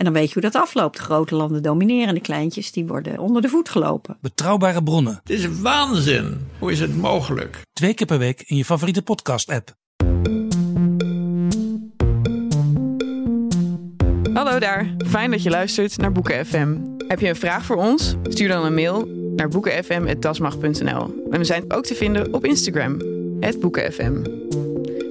En dan weet je hoe dat afloopt. Grote landen domineren, de kleintjes die worden onder de voet gelopen. Betrouwbare bronnen. Het is waanzin. Hoe is het mogelijk? Twee keer per week in je favoriete podcast-app. Hallo daar, fijn dat je luistert naar Boeken FM. Heb je een vraag voor ons? Stuur dan een mail naar boekenfm.dasmag.nl. En we zijn ook te vinden op Instagram, boekenfm.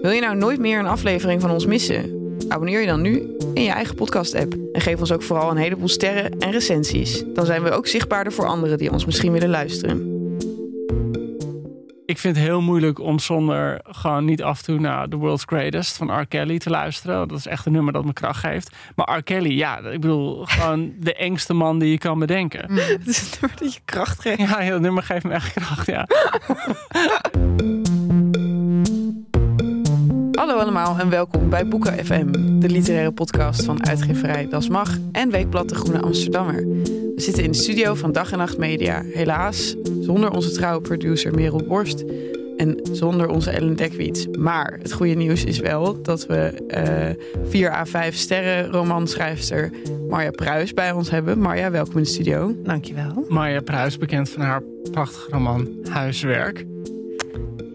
Wil je nou nooit meer een aflevering van ons missen? Abonneer je dan nu in je eigen podcast-app. En geef ons ook vooral een heleboel sterren en recensies. Dan zijn we ook zichtbaarder voor anderen die ons misschien willen luisteren. Ik vind het heel moeilijk om zonder gewoon niet af en toe naar The World's Greatest van R. Kelly te luisteren. Dat is echt een nummer dat me kracht geeft. Maar R. Kelly, ja, ik bedoel, gewoon de engste man die je kan bedenken. Het is een nummer dat je kracht geeft. Ja, dat nummer geeft me echt kracht, ja. Hallo allemaal en welkom bij Boeken FM, de literaire podcast van uitgeverij Das Mag en Weekblad De Groene Amsterdammer. We zitten in de studio van Dag en Nacht Media, helaas zonder onze trouwe producer Merel Borst en zonder onze Ellen Dekwiets. Maar het goede nieuws is wel dat we eh 4 à 5 sterren romanschrijfster Marja Pruis bij ons hebben. Marja, welkom in de studio. Dankjewel. Marja Pruis, bekend van haar prachtige roman Huiswerk.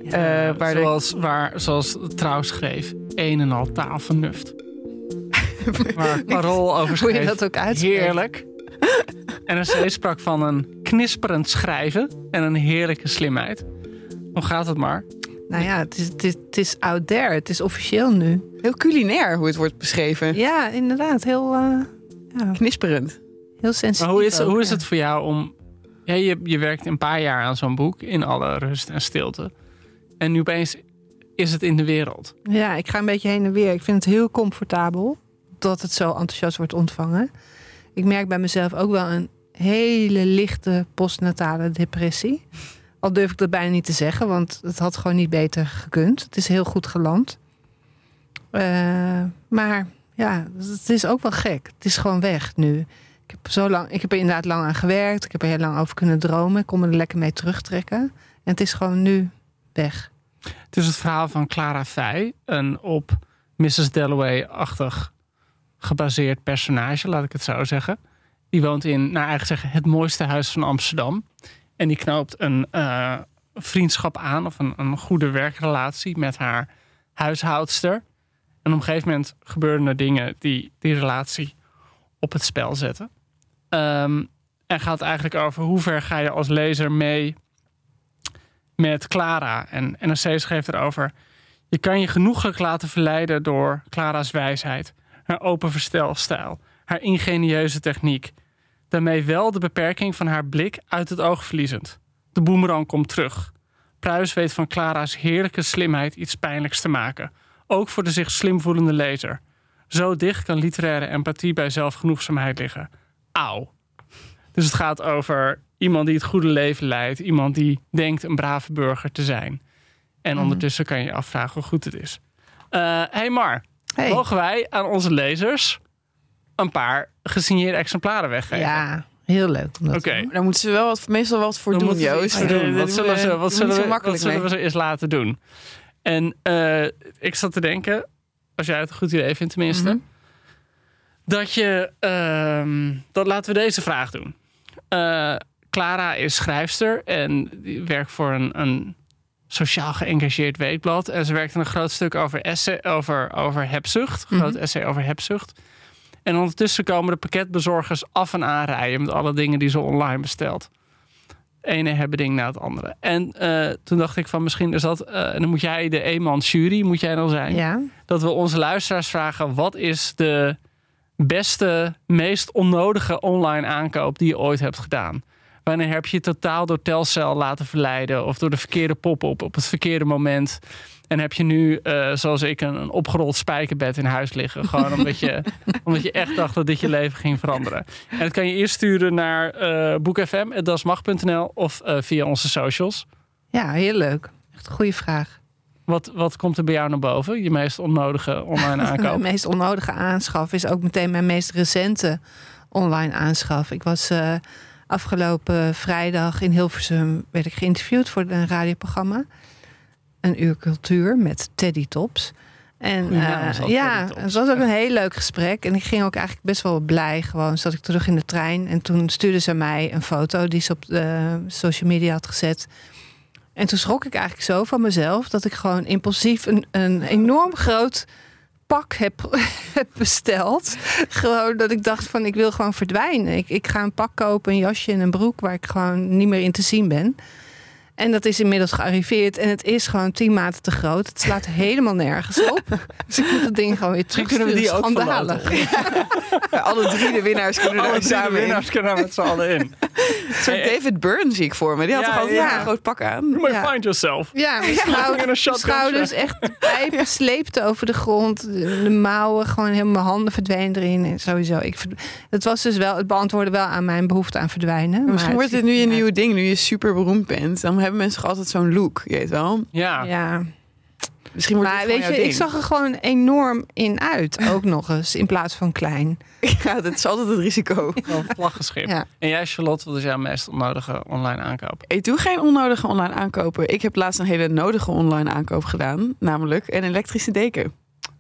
Eh, waar de- zoals, waar, zoals Trouw schreef, een en al taal van nuft. waar Parool over Hoe schreef, je dat ook uitspreekt. heerlijk. NRC sprak van een knisperend schrijven en een heerlijke slimheid. Hoe gaat het maar? Nou ja, het is, het, is, het is out there. Het is officieel nu. Heel culinair hoe het wordt beschreven. Ja, inderdaad. Heel, eh, ja, Knisperend. heel sensitief. Maar hoe is, ook, hoe is ja. het voor jou om... Ja, je, je werkt een paar jaar aan zo'n boek in alle rust en stilte. En nu opeens is het in de wereld. Ja, ik ga een beetje heen en weer. Ik vind het heel comfortabel dat het zo enthousiast wordt ontvangen. Ik merk bij mezelf ook wel een hele lichte postnatale depressie. Al durf ik dat bijna niet te zeggen, want het had gewoon niet beter gekund. Het is heel goed geland. Eh, maar ja, het is ook wel gek. Het is gewoon weg nu. Ik heb, zo lang, ik heb er inderdaad lang aan gewerkt. Ik heb er heel lang over kunnen dromen. Ik kon me er lekker mee terugtrekken. En het is gewoon nu Het is het verhaal van Clara Fey. Een op Mrs. Dalloway-achtig gebaseerd personage, laat ik het zo zeggen. Die woont in, naar eigen zeggen, het mooiste huis van Amsterdam. En die knoopt een eh, vriendschap aan of een, een goede werkrelatie met haar huishoudster. En op een gegeven moment gebeuren er dingen die die relatie op het spel zetten. Ehm, en gaat eigenlijk over hoe ver ga je als lezer mee met Clara. En NRC schreef erover... je kan je genoeglijk laten verleiden door Clara's wijsheid... haar open verstelstijl, haar ingenieuze techniek... daarmee wel de beperking van haar blik uit het oog verliezend. De boemerang komt terug. Pruis weet van Clara's heerlijke slimheid iets pijnlijks te maken. Ook voor de zich slim voelende lezer. Zo dicht kan literaire empathie bij zelfgenoegzaamheid liggen. Auw. Dus het gaat over iemand die het goede leven leidt. Iemand die denkt een brave burger te zijn. En ondertussen kan je je afvragen hoe goed het is. Eh hey Mar, Hey. mogen wij aan onze lezers een paar gesigneerde exemplaren weggeven? Ja, heel leuk. om dat Oké. doen. Daar moeten ze wel wat, meestal wat voor Dan doen, moeten ze Joost. voor doen. Eh, Wat dat zullen, ze, we- wat zullen, we, wat zullen we ze eens laten doen? En eh, ik zat te denken, als jij het een goed idee vindt tenminste, Mhm. dat je, ehm, dat laten we deze vraag doen. Clara is schrijfster en die werkt voor een, een sociaal geëngageerd weekblad. En ze werkt een groot stuk over, essay, over, over hebzucht, een groot essay over hebzucht. En ondertussen komen de pakketbezorgers af en aan rijden met alle dingen die ze online bestelt ene hebben ding na het andere. En eh, toen dacht ik van misschien is dat... eh, en dan moet jij de eenman jury, moet jij dan zijn. Ja, Dat we onze luisteraars vragen... wat is de beste, meest onnodige online aankoop die je ooit hebt gedaan? Wanneer heb je je totaal door Telcel laten verleiden... of door de verkeerde pop-up op het verkeerde moment... En heb je nu, eh, zoals ik, een, een opgerold spijkerbed in huis liggen. Gewoon omdat je, omdat je echt dacht dat dit je leven ging veranderen. En dat kan je eerst sturen naar eh boekfm.dasmag.nl of eh, via onze socials. ja heel leuk. Echt een goede vraag. Wat, wat komt er bij jou naar boven? Je meest onnodige online Mijn aankoop? meest onnodige aanschaf is ook meteen mijn meest recente online aanschaf. Ik was afgelopen vrijdag in Hilversum werd ik geïnterviewd voor een radioprogramma. Een uur cultuur met Teddy Tops. En eh, ja, het was ook een heel leuk gesprek. En ik ging ook eigenlijk best wel blij. Gewoon zat ik terug in de trein. En toen stuurde ze mij een foto die ze op de social media had gezet. En toen schrok ik eigenlijk zo van mezelf dat ik gewoon impulsief een, een enorm groot pak heb, heb besteld. Gewoon dat ik dacht van ik wil gewoon verdwijnen. Ik, ik ga een pak kopen, een jasje en een broek waar ik gewoon niet meer in te zien ben. En dat is inmiddels gearriveerd en het is gewoon tien maten te groot. Het slaat helemaal nergens op. Dus ik moet het ding gewoon weer terug. kunnen we die ook. Ja, alle drie de winnaars kunnen Alle er drie de samen in. winnaars kunnen er met z'n allen in. Een soort David Byrne zie ik voor me. Die had Ja, toch altijd ja. een groot pak aan? You may Ja. find yourself. Ja, mijn een schouders echt pijpen sleepten over de grond. De, de mouwen, gewoon helemaal mijn handen verdwenen erin. En sowieso, ik, het was dus wel, het beantwoordde wel aan mijn behoefte aan verdwijnen. Maar misschien Maar wordt het dit nu je er nieuwe ding, nu je super beroemd bent. Dan hebben mensen toch altijd zo'n look, je weet wel. Ja. Ja, Misschien wordt maar weet je, ik zag er gewoon enorm in uit. Ook nog eens, in plaats van klein. Ja, dat is altijd het risico. Een vlaggenschip. Ja. En jij, Charlotte, wat is jouw meest onnodige online aankoop? Ik doe geen onnodige online aankopen. Ik heb laatst een hele nodige online aankoop gedaan. Namelijk een elektrische deken.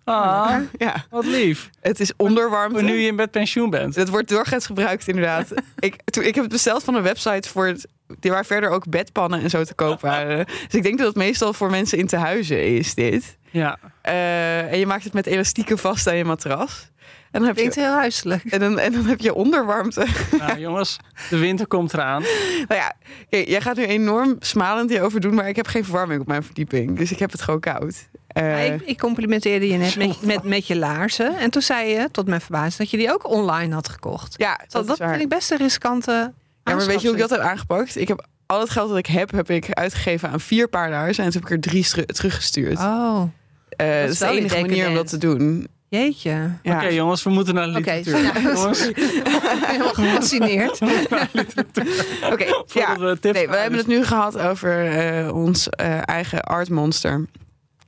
Ah, Ja, wat lief. het is onderwarmte. Nu je met pensioen bent. Het wordt doorgaans gebruikt, inderdaad. ik, toen, ik heb het besteld van een website voor het, waar verder ook bedpannen en zo te koop waren. Dus ik denk dat het meestal voor mensen in tehuizen is, dit. Ja. Eh, en je maakt het met elastieken vast aan je matras. En dan heb Klinkt je, heel huiselijk. en dan, en dan heb je onderwarmte. Nou, jongens, de winter komt eraan. nou ja, jij gaat nu enorm smalend hierover doen, maar ik heb geen verwarming op mijn verdieping. Dus ik heb het gewoon koud. Eh, Maar ik, ik complimenteerde je net met, met, met je laarzen. En toen zei je, tot mijn verbazing, dat je die ook online had gekocht. ja, Dat, dat, dat is waar. vind ik best een riskante Ja, maar weet je hoe ik dat heb aangepakt? Ik heb al het geld dat ik heb, heb ik uitgegeven aan vier paar laarzen. En toen heb ik er drie teruggestuurd. Oh, Eh, dat is is de wel enige manier om dat te doen. jeetje. Ja. Oké, jongens, we moeten naar de Oké, literatuur. ja, jongens, sorry. Ik ben helemaal gefascineerd. Oké, ja. we tips Nee, we hebben het nu gehad over eh, ons eh, eigen artmonster.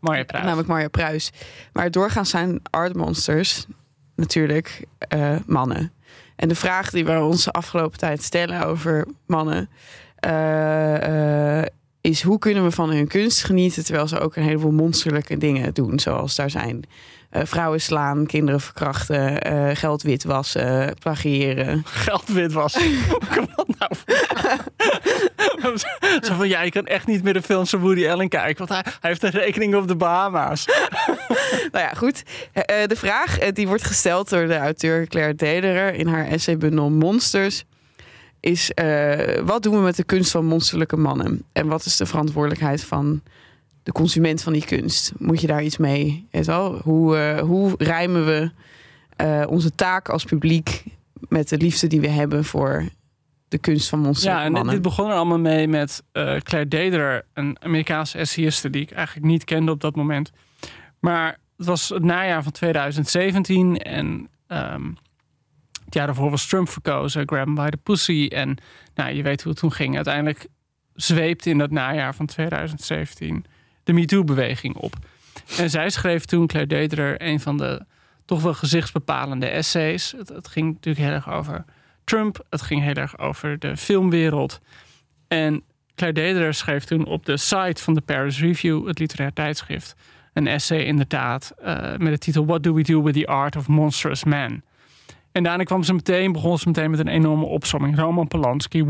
Marja Pruis. Namelijk Marja Pruis. Maar doorgaans zijn artmonsters natuurlijk eh, mannen. En de vraag die we ons de afgelopen tijd stellen over mannen... eh, eh, is hoe kunnen we van hun kunst genieten... terwijl ze ook een heleboel monsterlijke dingen doen. Zoals daar zijn vrouwen slaan, kinderen verkrachten... eh, geld witwassen, plagiëren. Geld witwassen. Hoe kan dat nou? Zo van, ja, je kan echt niet meer de films van Woody Allen kijken. Want hij, hij heeft een rekening op de Bahama's. Nou ja, goed. Eh, eh, de vraag eh, die wordt gesteld door de auteur Claire Dederer in haar essaybundel Monsters is: eh, wat doen we met de kunst van monsterlijke mannen? En wat is de verantwoordelijkheid van de consument van die kunst? Moet je daar iets mee? Weet je wel? Hoe, eh, hoe rijmen we eh, onze taak als publiek met de liefde die we hebben voor de kunst van Ja, monsterlijke en dit, begon er allemaal mee met eh, Claire Dederer, een Amerikaanse essayiste die ik eigenlijk niet kende op dat moment. Maar het was het najaar van 2017 en ehm, het jaar daarvoor was Trump verkozen, Grab by the Pussy. En nou, je weet hoe het toen ging. Uiteindelijk zweepte in dat najaar van 2017 de MeToo-beweging op. En zij schreef toen, Claire Dederer, een van de toch wel gezichtsbepalende essays. Het, ging natuurlijk heel erg over Trump. Het ging heel erg over de filmwereld. En Claire Dederer schreef toen op de site van de Paris Review, het literair tijdschrift, een essay inderdaad uh, met de titel What do we do with the art of monstrous man? En daarna kwam ze meteen, begon ze meteen met een enorme opsomming. Roman Polanski,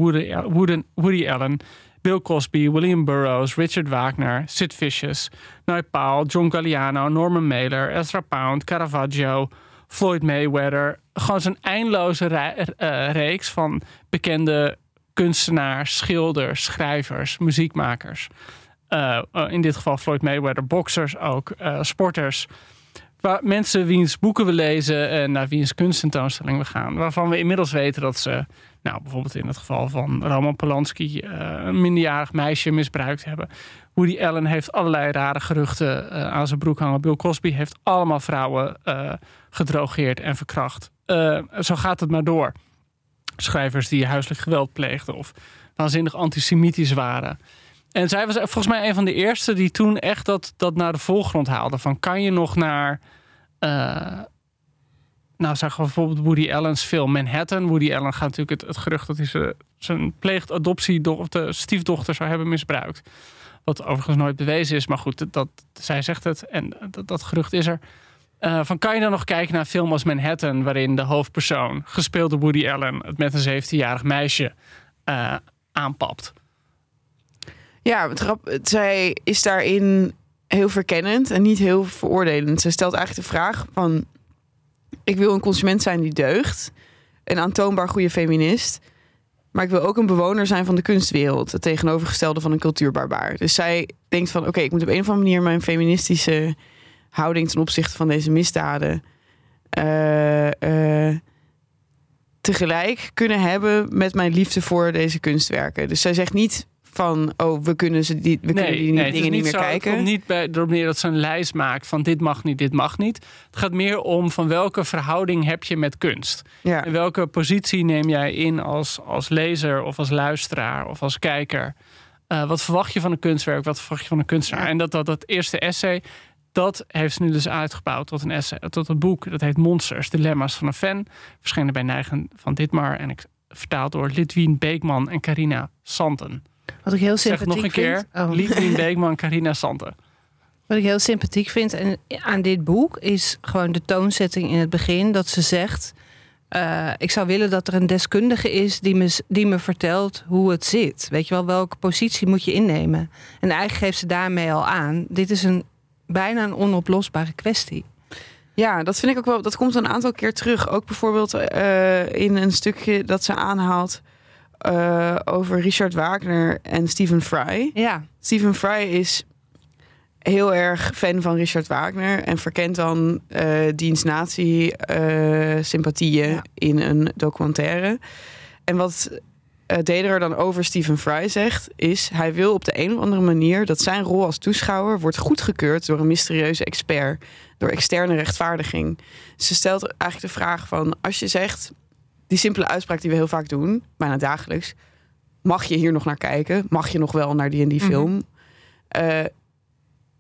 Woody Allen, Bill Cosby, William Burroughs, Richard Wagner, Sid Vicious, Naipaul, John Galliano, Norman Mailer, Ezra Pound, Caravaggio, Floyd Mayweather. Gewoon zo'n eindeloze re uh, reeks van bekende kunstenaars, schilders, schrijvers, muziekmakers. Uh, uh, in dit geval Floyd Mayweather, boxers ook, sporters. Waar mensen wiens boeken we lezen en naar wiens kunsttentoonstelling we gaan. Waarvan we inmiddels weten dat ze, nou bijvoorbeeld in het geval van Roman Polanski, uh, een minderjarig meisje misbruikt hebben. Woody Allen heeft allerlei rare geruchten uh, aan zijn broek hangen. Bill Cosby heeft allemaal vrouwen uh, gedrogeerd en verkracht. Zo gaat het maar door. Schrijvers die huiselijk geweld pleegden of waanzinnig antisemitisch waren. En zij was volgens mij een van de eerste die toen echt dat, dat naar de voorgrond haalde. Van kan je nog naar. eh, nou, zeggen we bijvoorbeeld Woody Allen's film Manhattan. Woody Allen gaat natuurlijk het, gerucht dat hij zijn, zijn pleegt adoptie of de stiefdochter zou hebben misbruikt. Wat overigens nooit bewezen is, maar goed, dat, zij zegt het en dat, gerucht is er. Eh, van kan je dan nog kijken naar een film als Manhattan, waarin de hoofdpersoon, gespeeld door Woody Allen, het met een 17-jarig meisje eh, aanpapt? Ja, het- zij is daarin heel verkennend en niet heel veroordelend. Ze stelt eigenlijk de vraag van... ik wil een consument zijn die deugt. Een aantoonbaar goede feminist. Maar ik wil ook een bewoner zijn van de kunstwereld. Het tegenovergestelde van een cultuurbarbaar. Dus zij denkt van... oké, ik moet op een of andere manier mijn feministische houding... ten opzichte van deze misdaden... eh, eh, tegelijk kunnen hebben met mijn liefde voor deze kunstwerken. Dus zij zegt niet van, oh, we kunnen ze die, we kunnen die het dingen niet meer zo, Het kijken. komt niet bij, erop neer dat ze een lijst maakt van dit mag niet, dit mag niet. Het gaat meer om van welke verhouding heb je met kunst. Ja. En welke positie neem jij in als, als lezer of als luisteraar of als kijker? Eh, wat verwacht je van een kunstwerk? Wat verwacht je van een kunstenaar? En dat, dat, dat eerste essay, dat heeft ze nu dus uitgebouwd tot een essay, tot een boek. Dat heet Monsters, Dilemma's van een fan. Verschenen bij Neigen van Ditmar en ik vertaald door Lidwien Beekman en Carina Santen. Wat ik heel Zeg het sympathiek nog een keer. vind. Oh. Beekman, Carina Santen. Wat ik heel sympathiek vind en aan dit boek is gewoon de toonzetting in het begin. Dat ze zegt: eh, Ik zou willen dat er een deskundige is die me, die me vertelt hoe het zit. Weet je wel, welke positie moet je innemen? En eigenlijk geeft ze daarmee al aan: dit is een bijna een onoplosbare kwestie. Ja, dat vind ik ook wel. Dat komt een aantal keer terug. Ook bijvoorbeeld eh, in een stukje dat ze aanhaalt eh, over Richard Wagner en Stephen Fry. Ja, Stephen Fry is heel erg fan van Richard Wagner en verkent dan eh diens nazi-sympathieën Ja. in een documentaire. En wat uh, Dederer dan over Stephen Fry zegt, is hij wil op de een of andere manier dat zijn rol als toeschouwer wordt goedgekeurd door een mysterieuze expert, door externe rechtvaardiging. Ze stelt eigenlijk de vraag van als je zegt die simpele uitspraak die we heel vaak doen, bijna dagelijks, mag je hier nog naar kijken? Mag je nog wel naar die en die Mhm. film? Eh,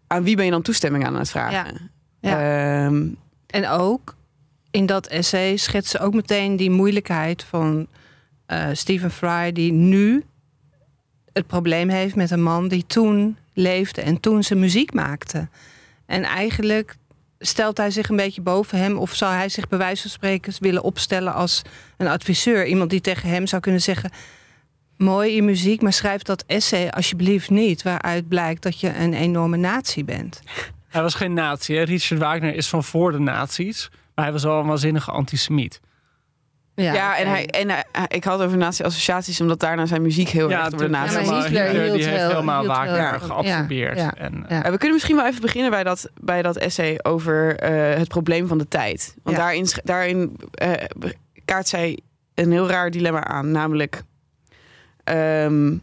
aan wie ben je dan toestemming aan het vragen? Ja. Ehm, En ook in dat essay schetst ze ook meteen die moeilijkheid van eh, Stephen Fry, die nu het probleem heeft met een man die toen leefde en toen zijn muziek maakte. En eigenlijk stelt hij zich een beetje boven hem, of zou hij zich bij wijze van spreken willen opstellen als een adviseur? Iemand die tegen hem zou kunnen zeggen. Mooi je muziek, maar schrijf dat essay alsjeblieft niet, waaruit blijkt dat je een enorme nazi bent. Hij was geen nazi. Hè? Richard Wagner is van voor de nazi's. Maar hij was wel een waanzinnige antisemiet. Ja, en, hij, en hij- ik had over nazi-associaties, omdat daarna zijn muziek heel erg door de nazi Ja, maar is. Hitler Hitler, hield die heeft helemaal Wagner geabsorbeerd. ja, En, ja. Eh, we kunnen misschien wel even beginnen bij dat, bij dat essay over eh, het probleem van de tijd. Want Ja. daarin, daarin eh, kaart zij een heel raar dilemma aan. Namelijk ehm,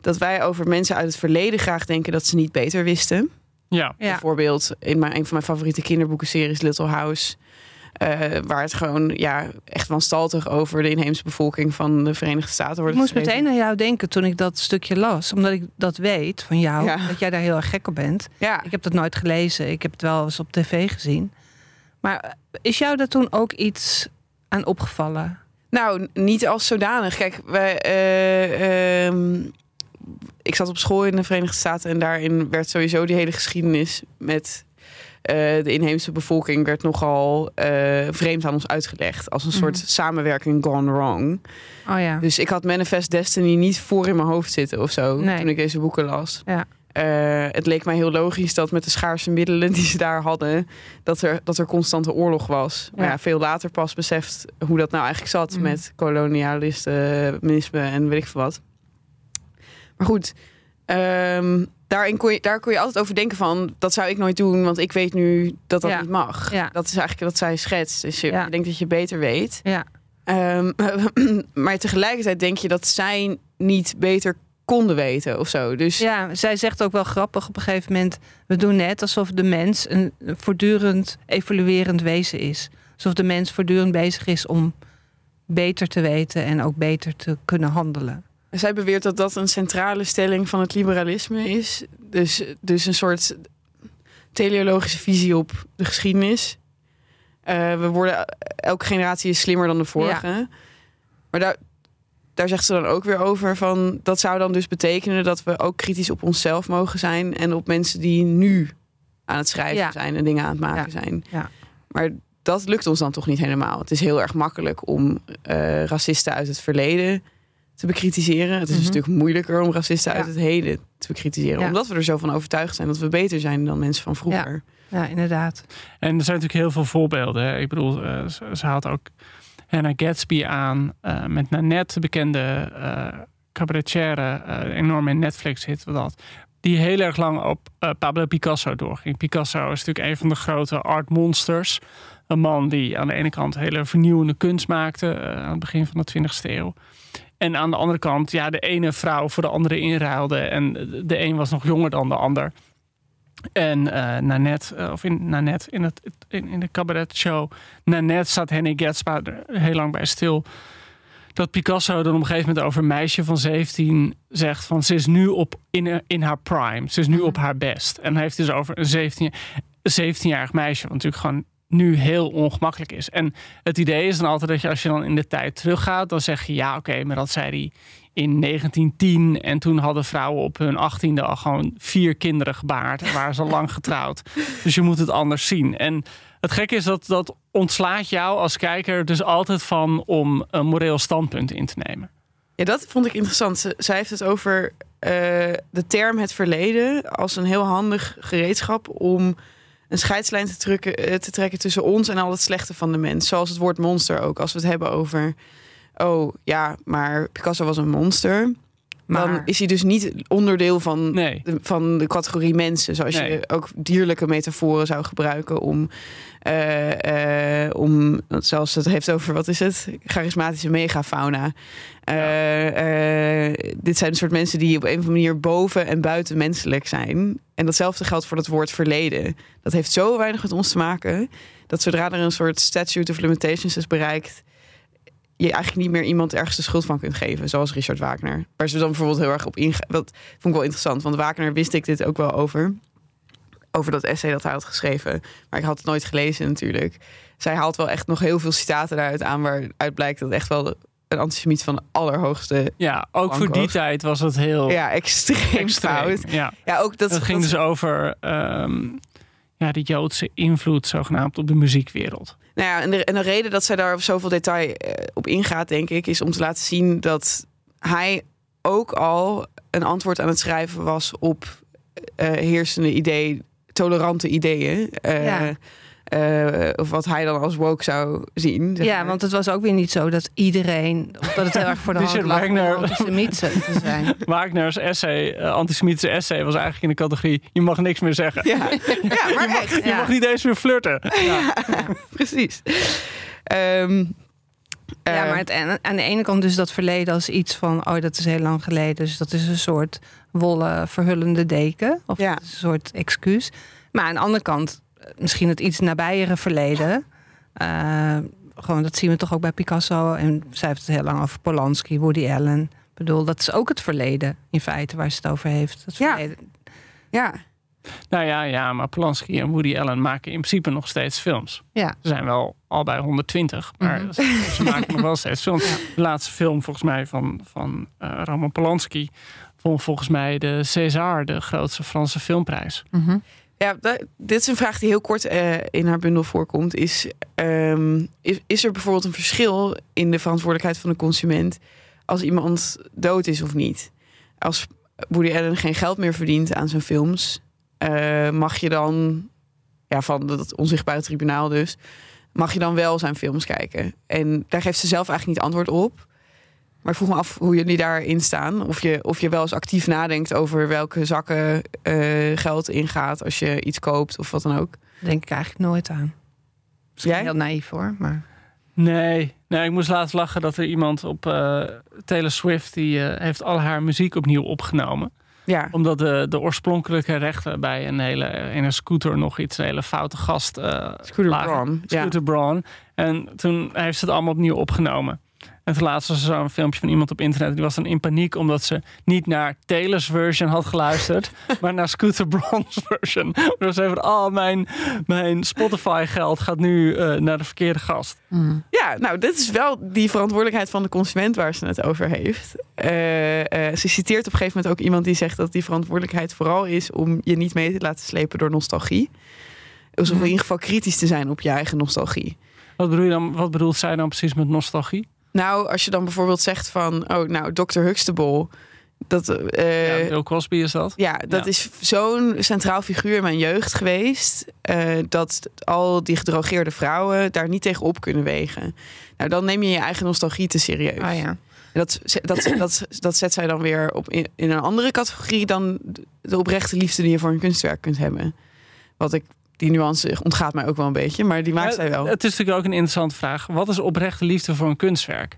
dat wij over mensen uit het verleden graag denken dat ze niet beter wisten. ja. Ja. Bijvoorbeeld in mijn, een van mijn favoriete kinderboekenseries Little House. Eh, waar het gewoon ja, echt wanstaltig over de inheemse bevolking van de Verenigde Staten Ik wordt moest geschreven. meteen aan jou denken toen ik dat stukje las. Omdat ik dat weet van jou. Ja. Dat jij daar heel erg gek op bent. Ja, Ik heb dat nooit gelezen. Ik heb het wel eens op tv gezien. Maar is jou daar toen ook iets aan opgevallen? Nou, niet als zodanig. Kijk, wij, eh, ehm, ik zat op school in de Verenigde Staten en daarin werd sowieso die hele geschiedenis met de inheemse bevolking werd nogal eh, vreemd aan ons uitgelegd. Als een soort Mhm. samenwerking gone wrong. Oh ja. Dus ik had Manifest Destiny niet voor in mijn hoofd zitten of zo Nee. toen ik deze boeken las. Ja. Eh, het leek mij heel logisch dat met de schaarse middelen die ze daar hadden, dat er, dat er constante oorlog was. Maar Ja. ja, veel later pas beseft hoe dat nou eigenlijk zat Mhm. met kolonialisme en weet ik veel wat. Maar goed, ehm, daarin kon je, daar kon je altijd over denken van, dat zou ik nooit doen, want ik weet nu dat dat Ja. niet mag. Ja. Dat is eigenlijk wat zij schetst. Dus je, denkt dat je beter weet. Ja. Ehm, maar tegelijkertijd denk je dat zij niet beter konden weten of zo. Dus ja, zij zegt ook wel grappig op een gegeven moment... we doen net alsof de mens een voortdurend evoluerend wezen is. Alsof de mens voortdurend bezig is om beter te weten... en ook beter te kunnen handelen. Zij beweert dat dat een centrale stelling van het liberalisme is. Dus, dus een soort teleologische visie op de geschiedenis. Uh, we worden, elke generatie is slimmer dan de vorige. Maar daar, daar zegt ze dan ook weer over van dat zou dan dus betekenen dat we ook kritisch op onszelf mogen zijn en op mensen die nu aan het schrijven zijn en dingen aan het maken zijn. Maar dat lukt ons dan toch niet helemaal. Het is heel erg makkelijk om uh, racisten uit het verleden te bekritiseren. Het is mm natuurlijk moeilijker om racisten uit het heden te bekritiseren. Omdat we er zo van overtuigd zijn dat we beter zijn dan mensen van vroeger. Ja, inderdaad. En er zijn natuurlijk heel veel voorbeelden. Hè. Ik bedoel, uh, ze, haalt ook Hannah Gatsby aan uh, met Nanette, de bekende uh, cabaretière, enorme Netflix-hit. Dat, die heel erg lang op Pablo Picasso doorging. Picasso is natuurlijk een van de grote art monsters. Een man die aan de ene kant hele vernieuwende kunst maakte aan het begin van de 20e eeuw. En aan de andere kant, ja, de ene vrouw voor de andere inruilde. En de een was nog jonger dan de ander. En uh, Nanette, uh, of in Nanette, in, het, in, in de cabaretshow Nanette staat Henny Getspa er heel lang bij stil. Dat Picasso dan op een gegeven moment over een meisje van 17 zegt van ze is nu op in, in haar prime. Ze is nu mhm. op haar best. En dan heeft hij dus over een 17, 17-jarig meisje, wat natuurlijk gewoon nu heel ongemakkelijk is. En het idee is dan altijd dat je als je dan in de tijd teruggaat, dan zeg je ja, oké, maar dat zei hij in 1910. En toen hadden vrouwen op hun achttiende al gewoon vier kinderen gebaard. En waren ze lang getrouwd. Dus je moet het anders zien. En het gekke is dat dat ontslaat jou als kijker dus altijd van om een moreel standpunt in te nemen. Ja, dat vond ik interessant. Zij heeft het over uh, de term het verleden als een heel handig gereedschap om een scheidslijn te, eh, te trekken tussen ons en al het slechte van de mens. Zoals het woord monster ook. Als we het hebben over, oh ja, maar Picasso was een monster. Maar... Dan is hij dus niet onderdeel van, de, van de categorie mensen. Zoals je ook dierlijke metaforen zou gebruiken om, uh, uh, om zoals het heeft over, wat is het? Charismatische megafauna. Uh, dit zijn een soort mensen die op een of andere manier boven en buiten menselijk zijn. En datzelfde geldt voor het woord verleden. Dat heeft zo weinig met ons te maken dat zodra er een soort statute of limitations is bereikt, je eigenlijk niet meer iemand ergens de schuld van kunt geven, zoals Richard Wagner. Waar ze dan bijvoorbeeld heel erg op ingaan. Dat vond ik wel interessant, want Wagner wist ik dit ook wel over. Over dat essay dat hij had geschreven. Maar ik had het nooit gelezen natuurlijk. Zij haalt wel echt nog heel veel citaten daaruit aan, waaruit blijkt dat echt wel een antisemiet van de allerhoogste. Ja, ook voor die tijd was het heel. Ja, extreem, extreem fout. Ja. ja, ook dat. Het ging dus over um, ja, de Joodse invloed, zogenaamd, op de muziekwereld. Nou ja, en de, en de reden dat zij daar op zoveel detail eh, op ingaat, denk ik, is om te laten zien dat hij ook al een antwoord aan het schrijven was op uh, heersende idee, tolerante ideeën. Uh, ja. Uh, of wat hij dan als woke zou zien. ja, want het was ook weer niet zo dat iedereen, of dat het heel erg voor de hand lag Wagner, antisemiet te zijn. Wagner's essay, uh, antisemitische essay, was eigenlijk in de categorie: je mag niks meer zeggen. Ja, ja maar je echt. Mag, je mag niet eens meer flirten. Ja, precies. Um, ja, maar het, aan de ene kant dus dat verleden als iets van, oh, dat is heel lang geleden. Dus dat is een soort wollen verhullende deken. Of ja. een soort excuus. Maar aan de andere kant misschien het iets nabijere verleden. Uh, gewoon, dat zien we toch ook bij Picasso. En zij heeft het heel lang over Polanski, Woody Allen. Ik bedoel, dat is ook het verleden in feite waar ze het over heeft. Het verleden. Ja. Nou ja, ja, maar Polanski en Woody Allen maken in principe nog steeds films. Ja. Ze zijn wel al bij 120, maar mhm. ze, maken nog wel steeds films. De laatste film volgens mij van, van uh, Roman Polanski vond volgens mij de César, de grootste Franse filmprijs. Mm ja, dit is een vraag die heel kort uh, in haar bundel voorkomt. Is, um, is, is er bijvoorbeeld een verschil in de verantwoordelijkheid van de consument als iemand dood is of niet? Als Woody Allen geen geld meer verdient aan zijn films, uh, mag je dan, ja, van het onzichtbare tribunaal dus, mag je dan wel zijn films kijken? En daar geeft ze zelf eigenlijk niet antwoord op. Maar ik vroeg me af hoe jullie daarin staan. Of je, of je wel eens actief nadenkt over welke zakken uh, geld ingaat als je iets koopt of wat dan ook. Denk ik eigenlijk nooit aan. Misschien Jij? heel naïef hoor, maar... Nee, nee, ik moest laatst lachen dat er iemand op uh, Taylor Swift... die uh, heeft al haar muziek opnieuw opgenomen. Ja. Omdat de, de oorspronkelijke rechten bij een hele in een scooter nog iets, een hele foute gast. Uh, scooter Braun. Scooter ja. Braun. En toen heeft ze het allemaal opnieuw opgenomen. En ten laatste was er zo'n filmpje van iemand op internet. Die was dan in paniek omdat ze niet naar Taylor's version had geluisterd. maar naar Scooter Braun's version. Dus ze van, oh, mijn, mijn Spotify geld gaat nu eh, naar de verkeerde gast. Ja, nou, dit is wel die verantwoordelijkheid van de consument waar ze het over heeft. Eh, eh, ze citeert op een gegeven moment ook iemand die zegt dat die verantwoordelijkheid vooral is om je niet mee te laten slepen door nostalgie. Dus om in ieder geval kritisch te zijn op je eigen nostalgie. Wat, bedoel je dan, wat bedoelt zij dan precies met nostalgie? Nou, als je dan bijvoorbeeld zegt van, oh, nou, Dr. Huxtable. Dat, eh, ja, Bill Cosby is dat. Ja, dat Ja. is zo'n centraal figuur in mijn jeugd geweest. eh, dat al die gedrogeerde vrouwen daar niet tegen op kunnen wegen. Nou, dan neem je je eigen nostalgie te serieus. Ah ja. Dat, dat, dat, dat zet zij dan weer op in, in een andere categorie dan de oprechte liefde die je voor een kunstwerk kunt hebben. Wat ik, die nuance ontgaat mij ook wel een beetje, maar die maakt Ja, zij wel. Het is natuurlijk ook een interessante vraag. Wat is oprechte liefde voor een kunstwerk?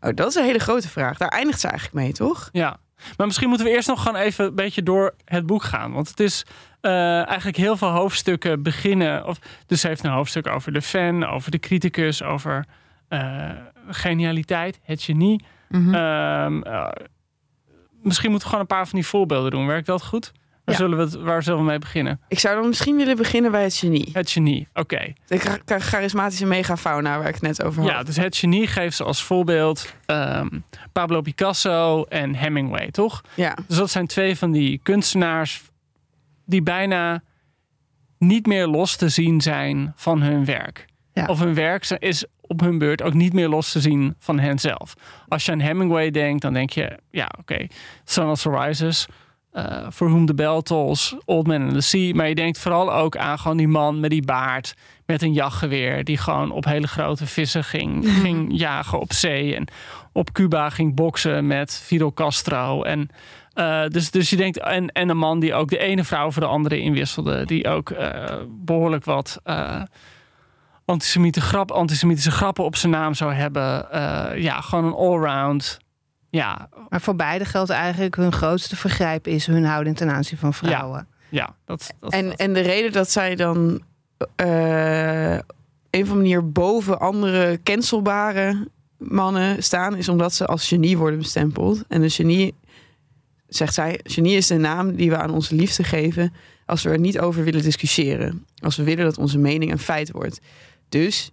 Oh, dat is een hele grote vraag. Daar eindigt ze eigenlijk mee, toch? Ja, maar misschien moeten we eerst nog gewoon even een beetje door het boek gaan. Want het is eh, eigenlijk heel veel hoofdstukken beginnen. Of, dus ze heeft een hoofdstuk over de fan, over de criticus, over eh, genialiteit, het genie. Eh, misschien moeten we gewoon een paar van die voorbeelden doen. Werkt dat goed? Waar, Ja. zullen, we het, waar zullen we mee beginnen? Ik zou dan misschien willen beginnen bij het genie. Het genie, oké. De char- charismatische megafauna waar ik het net over had. Ja, dus het genie geeft ze als voorbeeld ehm, Pablo Picasso en Hemingway, toch? ja. Dus dat zijn twee van die kunstenaars die bijna niet meer los te zien zijn van hun werk. Ja. Of hun werk is op hun beurt ook niet meer los te zien van henzelf. Als je aan Hemingway denkt, dan denk je, ja, oké, Sun Also Rises, For Whom the Bell Tolls, Old Man in the Sea. Maar je denkt vooral ook aan gewoon die man met die baard, met een jachtgeweer, die gewoon op hele grote vissen ging, ging jagen op zee. En op Cuba ging boksen met Fidel Castro. En eh, dus, dus je denkt, en, en een man die ook de ene vrouw voor de andere inwisselde, die ook eh, behoorlijk wat eh, antisemitische, grap, antisemitische grappen op zijn naam zou hebben. Eh, ja, gewoon een allround. Ja, Maar voor beide geldt eigenlijk hun grootste vergrijp is hun houding ten aanzien van vrouwen. ja, dat, dat, En, dat- en de reden dat zij dan eh een of andere manier boven andere cancelbare mannen staan, is omdat ze als genie worden bestempeld. En een genie, zegt zij, genie is de naam die we aan onze liefde geven als we er niet over willen discussiëren. Als we willen dat onze mening een feit wordt. Dus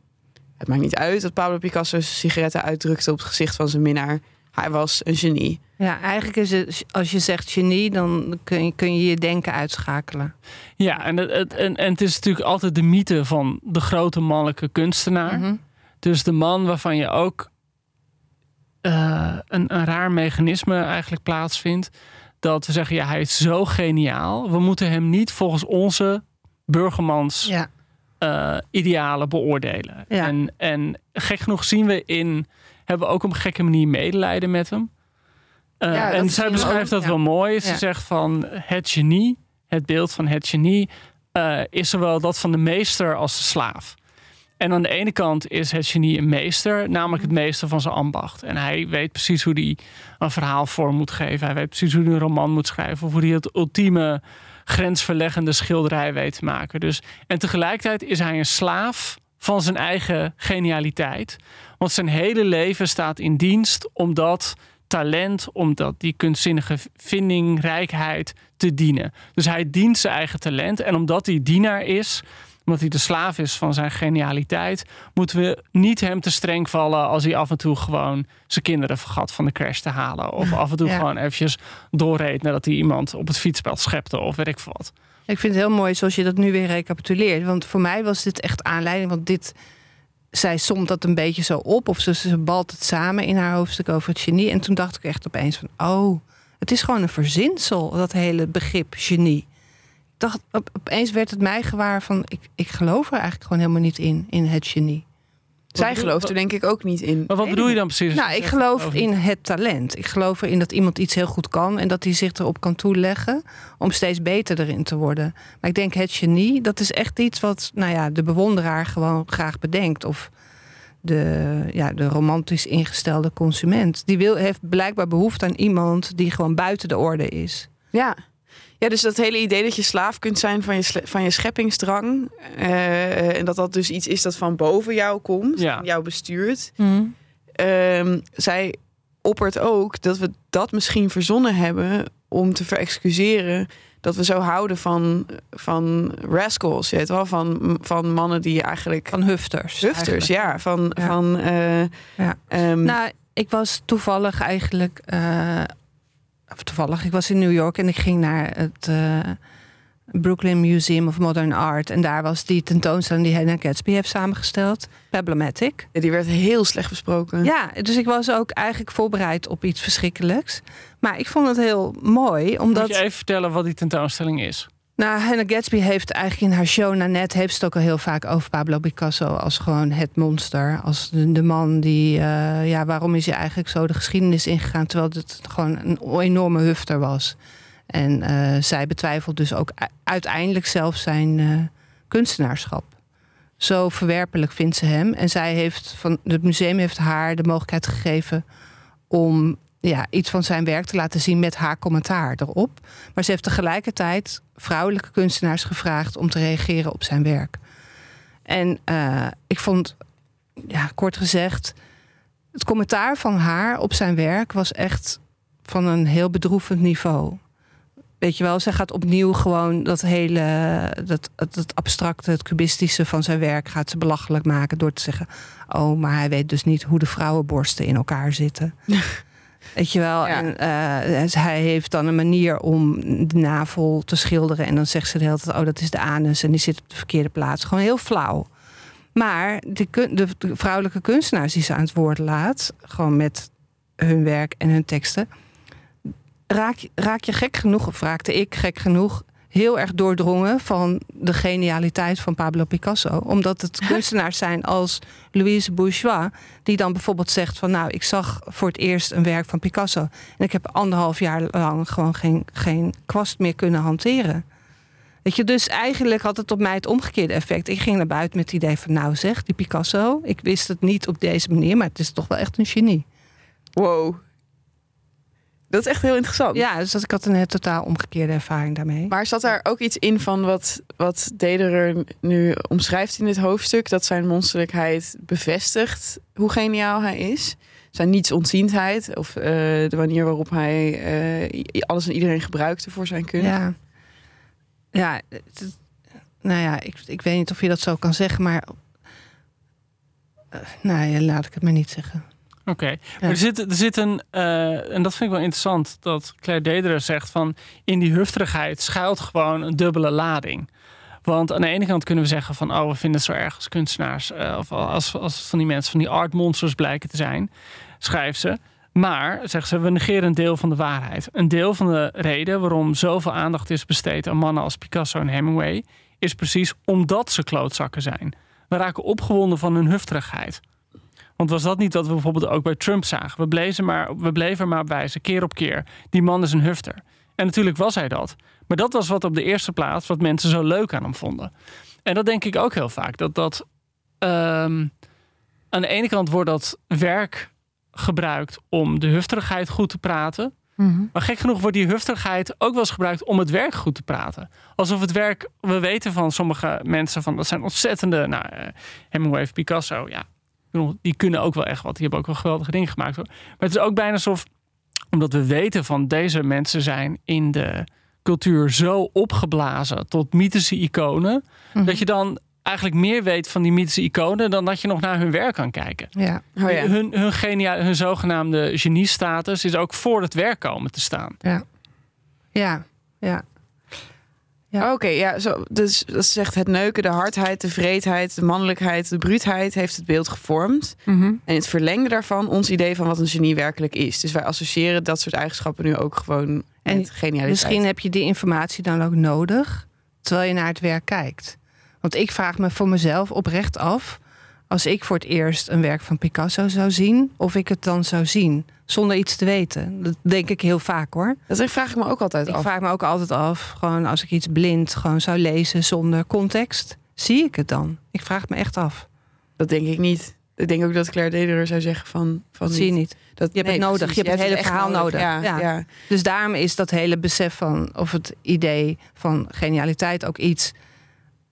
het maakt niet uit dat Pablo Picasso zijn sigaretten uitdrukte op het gezicht van zijn minnaar. Hij was een genie. Ja, eigenlijk is het, als je zegt genie, dan kun je kun je, je denken uitschakelen. ja en, het, het- en, en het is natuurlijk altijd de mythe van de grote mannelijke kunstenaar. Mhm. Dus de man waarvan je ook eh, een, een raar mechanisme eigenlijk plaatsvindt. Dat we zeggen, ja, hij is zo geniaal. We moeten hem niet volgens onze burgermans Ja. eh, idealen beoordelen. Ja. En, en gek genoeg zien we in, hebben ook op een gekke manier medelijden met hem. Eh, Ja, en zij beschrijft dat ja. wel mooi. Ze Ja. zegt van het genie, het beeld van het genie, eh, is zowel dat van de meester als de slaaf. En aan de ene kant is het genie een meester, namelijk het meester van zijn ambacht. En hij weet precies hoe hij een verhaal vorm moet geven. Hij weet precies hoe hij een roman moet schrijven. Of hoe hij het ultieme grensverleggende schilderij weet te maken. Dus, en tegelijkertijd is hij een slaaf van zijn eigen genialiteit. Want zijn hele leven staat in dienst om dat talent, om dat, die kunstzinnige vindingrijkheid te dienen. Dus hij dient zijn eigen talent. En omdat hij dienaar is, omdat hij de slaaf is van zijn genialiteit, moeten we niet hem te streng vallen als hij af en toe gewoon zijn kinderen vergat van de crash te halen. Of af en toe Ja. gewoon eventjes doorreed nadat hij iemand op het fietsveld schepte of weet ik veel wat. Ik vind het heel mooi zoals je dat nu weer recapituleert. Want voor mij was dit echt aanleiding. Want dit, zij somt dat een beetje zo op. Of ze, ze balt het samen in haar hoofdstuk over het genie. En toen dacht ik echt opeens van... Oh, het is gewoon een verzinsel, dat hele begrip genie. Dacht, op, opeens werd het mij gewaar van... Ik, ik geloof er eigenlijk gewoon helemaal niet in, in het genie. Zij gelooft er denk ik ook niet in. Maar wat bedoel je dan precies? Nou, ik geloof in het talent. Ik geloof erin dat iemand iets heel goed kan en dat hij zich erop kan toeleggen om steeds beter erin te worden. Maar ik denk het genie, dat is echt iets wat nou ja, de bewonderaar gewoon graag bedenkt. Of de, ja, de romantisch ingestelde consument. Die wil, heeft blijkbaar behoefte aan iemand die gewoon buiten de orde is. Ja. Ja, dus dat hele idee dat je slaaf kunt zijn van je, van je scheppingsdrang. eh, en dat dat dus iets is dat van boven jou komt, Ja. jou bestuurt. ehm, zij oppert ook dat we dat misschien verzonnen hebben om te verexcuseren dat we zo houden van, van rascals, je weet wel, van, van mannen die eigenlijk Van hufters. hufters, eigenlijk. ja, van, Ja. van eh, Ja. ehm, Nou, ik was toevallig eigenlijk. eh, toevallig, ik was in New York en ik ging naar het eh, Brooklyn Museum of Modern Art. En daar was die tentoonstelling die Hannah Gatsby heeft samengesteld. Problematic. die werd heel slecht besproken. Ja, dus ik was ook eigenlijk voorbereid op iets verschrikkelijks. Maar ik vond het heel mooi, omdat... Moet je even vertellen wat die tentoonstelling is? Nou, Hannah Gatsby heeft eigenlijk in haar show Nanette... heeft het ook al heel vaak over Pablo Picasso... als gewoon het monster. Als de, man die... eh, ja, waarom is hij eigenlijk zo de geschiedenis ingegaan... terwijl het gewoon een enorme hufter was. En eh, zij betwijfelt dus ook uiteindelijk zelf zijn eh, kunstenaarschap. Zo verwerpelijk vindt ze hem. En zij heeft van het museum heeft haar de mogelijkheid gegeven... om ja, iets van zijn werk te laten zien met haar commentaar erop. Maar ze heeft tegelijkertijd vrouwelijke kunstenaars gevraagd om te reageren op zijn werk. En eh, ik vond, ja, kort gezegd, het commentaar van haar op zijn werk was echt van een heel bedroevend niveau. Weet je wel, zij gaat opnieuw gewoon dat hele, dat, het abstracte, het cubistische van zijn werk gaat ze belachelijk maken door te zeggen: Oh, maar hij weet dus niet hoe de vrouwenborsten in elkaar zitten. Weet je wel, Ja. en eh, hij heeft dan een manier om de navel te schilderen. En dan zegt ze de hele tijd, oh, dat is de anus. En die zit op de verkeerde plaats. Gewoon heel flauw. Maar de, de, de vrouwelijke kunstenaars die ze aan het woord laat... gewoon met hun werk en hun teksten... raak, je- raak je gek genoeg, of raakte ik gek genoeg... heel erg doordrongen van de genialiteit van Pablo Picasso. Omdat het kunstenaars zijn als Louise Bourgeois... die dan bijvoorbeeld zegt van... nou, ik zag voor het eerst een werk van Picasso... en ik heb anderhalf jaar lang gewoon geen, geen kwast meer kunnen hanteren. Weet je, dus eigenlijk had het op mij het omgekeerde effect. Ik ging naar buiten met het idee van, nou zeg, die Picasso... ik wist het niet op deze manier, maar het is toch wel echt een genie. Wow. Dat is echt heel interessant. Ja, dus dat, ik had een heel totaal omgekeerde ervaring daarmee. Maar zat daar ook iets in van wat, wat Dederer nu omschrijft in dit hoofdstuk? Dat zijn monsterlijkheid bevestigt hoe geniaal hij is. Zijn nietsonziendheid of eh, de manier waarop hij eh, alles en iedereen gebruikte voor zijn kunst. Ja, ja het- nou ja, ik, ik weet niet of je dat zo kan zeggen, maar... eh, nou ja, laat ik het maar niet zeggen. Oké, er zit, er zit een, eh, en dat vind ik wel interessant, dat Claire Dederer zegt van in die hufterigheid schuilt gewoon een dubbele lading. Want aan de ene kant kunnen we zeggen van oh, we vinden het zo erg als kunstenaars, eh, of als, als van die mensen van die art monsters blijken te zijn, schrijft ze. Maar, zegt ze, we negeren een deel van de waarheid. Een deel van de reden waarom zoveel aandacht is besteed aan mannen als Picasso en Hemingway, is precies omdat ze klootzakken zijn. We raken opgewonden van hun hufterigheid. Want was dat niet wat we bijvoorbeeld ook bij Trump zagen? We bleven, maar, we bleven er maar op wijzen, keer op keer. Die man is een hufter. En natuurlijk was hij dat. Maar dat was wat op de eerste plaats, wat mensen zo leuk aan hem vonden. En dat denk ik ook heel vaak. Dat dat. ehm, aan de ene kant wordt dat werk gebruikt om de hufterigheid goed te praten. Maar gek genoeg wordt die hufterigheid ook wel eens gebruikt om het werk goed te praten. Alsof het werk, we weten van sommige mensen van dat zijn ontzettende, nou, eh, Hemingway Picasso, ja, die kunnen ook wel echt wat. Die hebben ook wel geweldige dingen gemaakt hoor. Maar het is ook bijna alsof, omdat we weten van deze mensen zijn in de cultuur zo opgeblazen tot mythische iconen, dat je dan eigenlijk meer weet van die mythische iconen dan dat je nog naar hun werk kan kijken. Ja, Oh ja. Hun, hun, genia, hun zogenaamde geniestatus is ook voor het werk komen te staan. ja, ja. ja. Ja. Oké, ja, zo, dus dat zegt het neuken, de hardheid, de vreedheid, de mannelijkheid, de bruutheid heeft het beeld gevormd. En in het verlengde daarvan ons idee van wat een genie werkelijk is. Dus wij associëren dat soort eigenschappen nu ook gewoon En met genialiteit. Misschien heb je die informatie dan ook nodig terwijl je naar het werk kijkt. Want ik vraag me voor mezelf oprecht af, als ik voor het eerst een werk van Picasso zou zien, of ik het dan zou zien zonder iets te weten. Dat denk ik heel vaak hoor. Dat vraag ik me ook altijd Ik af. vraag me ook altijd af, gewoon als ik iets blind gewoon zou lezen zonder context, zie ik het dan? Ik vraag het me echt af. Dat denk ik niet. Ik denk ook dat Claire Dederer zou zeggen van... van Dat zie je niet. Dat, Je hebt het nodig. Je hebt het hele verhaal nodig. Ja, Ja. ja. Dus daarom is dat hele besef van, of het idee van genialiteit ook iets,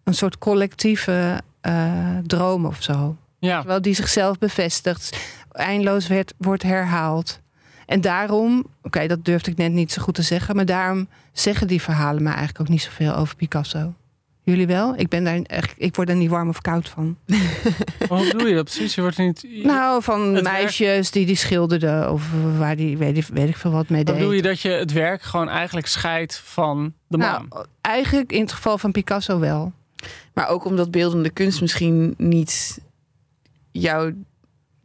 een soort collectieve eh, droom of zo. Ja, Terwijl die zichzelf bevestigt. Eindeloos werd, wordt herhaald. En daarom, oké, dat durfde ik net niet zo goed te zeggen, maar daarom zeggen die verhalen me eigenlijk ook niet zoveel over Picasso. Jullie wel? Ik ben daar echt, ik word er niet warm of koud van. Hoe bedoel je dat precies? Je wordt niet. Nou, van Het werk- meisjes die die schilderden of waar die weet, ik- weet ik veel wat mee deed. bedoel je dat je het werk gewoon eigenlijk scheidt van de man? Nou, eigenlijk in het geval van Picasso wel. Maar ook omdat beeldende kunst misschien niet jouw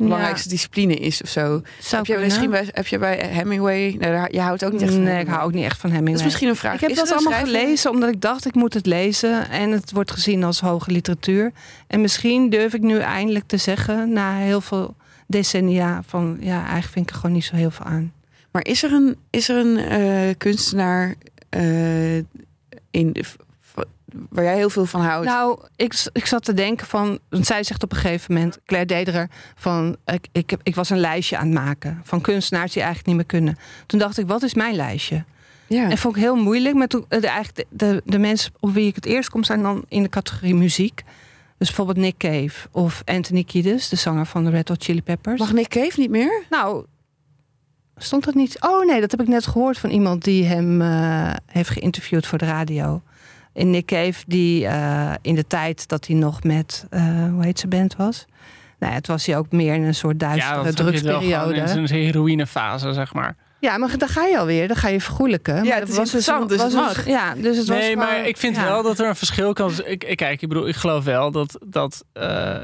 belangrijkste discipline is of zo. Zou Heb kunnen. misschien bij, heb je bij Hemingway... Nou, je houdt ook niet echt van Nee, ik hou ook niet echt van Hemingway. Dat is misschien een vraag. Ik heb Is dat allemaal gelezen omdat ik dacht ik moet het lezen. En het wordt gezien als hoge literatuur. En misschien durf ik nu eindelijk te zeggen, na heel veel decennia, van ja, eigenlijk vind ik er gewoon niet zo heel veel aan. Maar is er een, is er een eh, kunstenaar eh, in, waar jij heel veel van houdt? Nou, ik, ik zat te denken van, want zij zegt op een gegeven moment, Claire Dederer, van ik, ik, ik was een lijstje aan het maken van kunstenaars die eigenlijk niet meer kunnen. Toen dacht ik, wat is mijn lijstje? ja. En vond ik heel moeilijk. Maar toen, eh, de, eigenlijk de, de, de mensen op wie ik het eerst kom zijn dan in de categorie muziek. Dus bijvoorbeeld Nick Cave of Anthony Kiedis, de zanger van de Red Hot Chili Peppers. Mag Nick Cave niet meer? Nou, stond dat niet? Oh nee, dat heb ik net gehoord van iemand die hem eh, heeft geïnterviewd voor de radio. In Nick Cave, die eh, in de tijd dat hij nog met, eh, hoe heet zijn band was? Nou, ja, het was hij ook meer in een soort duistere gewoon drugsperiode. in zijn heroïnefase, zeg maar. Ja, maar dan ga je alweer, dan ga je vergoelijken. Ja, Maar het dat was interessant, dus het was mag. ja, dus het was Nee, maar gewoon- ik vind ja. wel dat er een verschil kan. Ik, ik, kijk, ik bedoel, ik geloof wel dat. dat eh,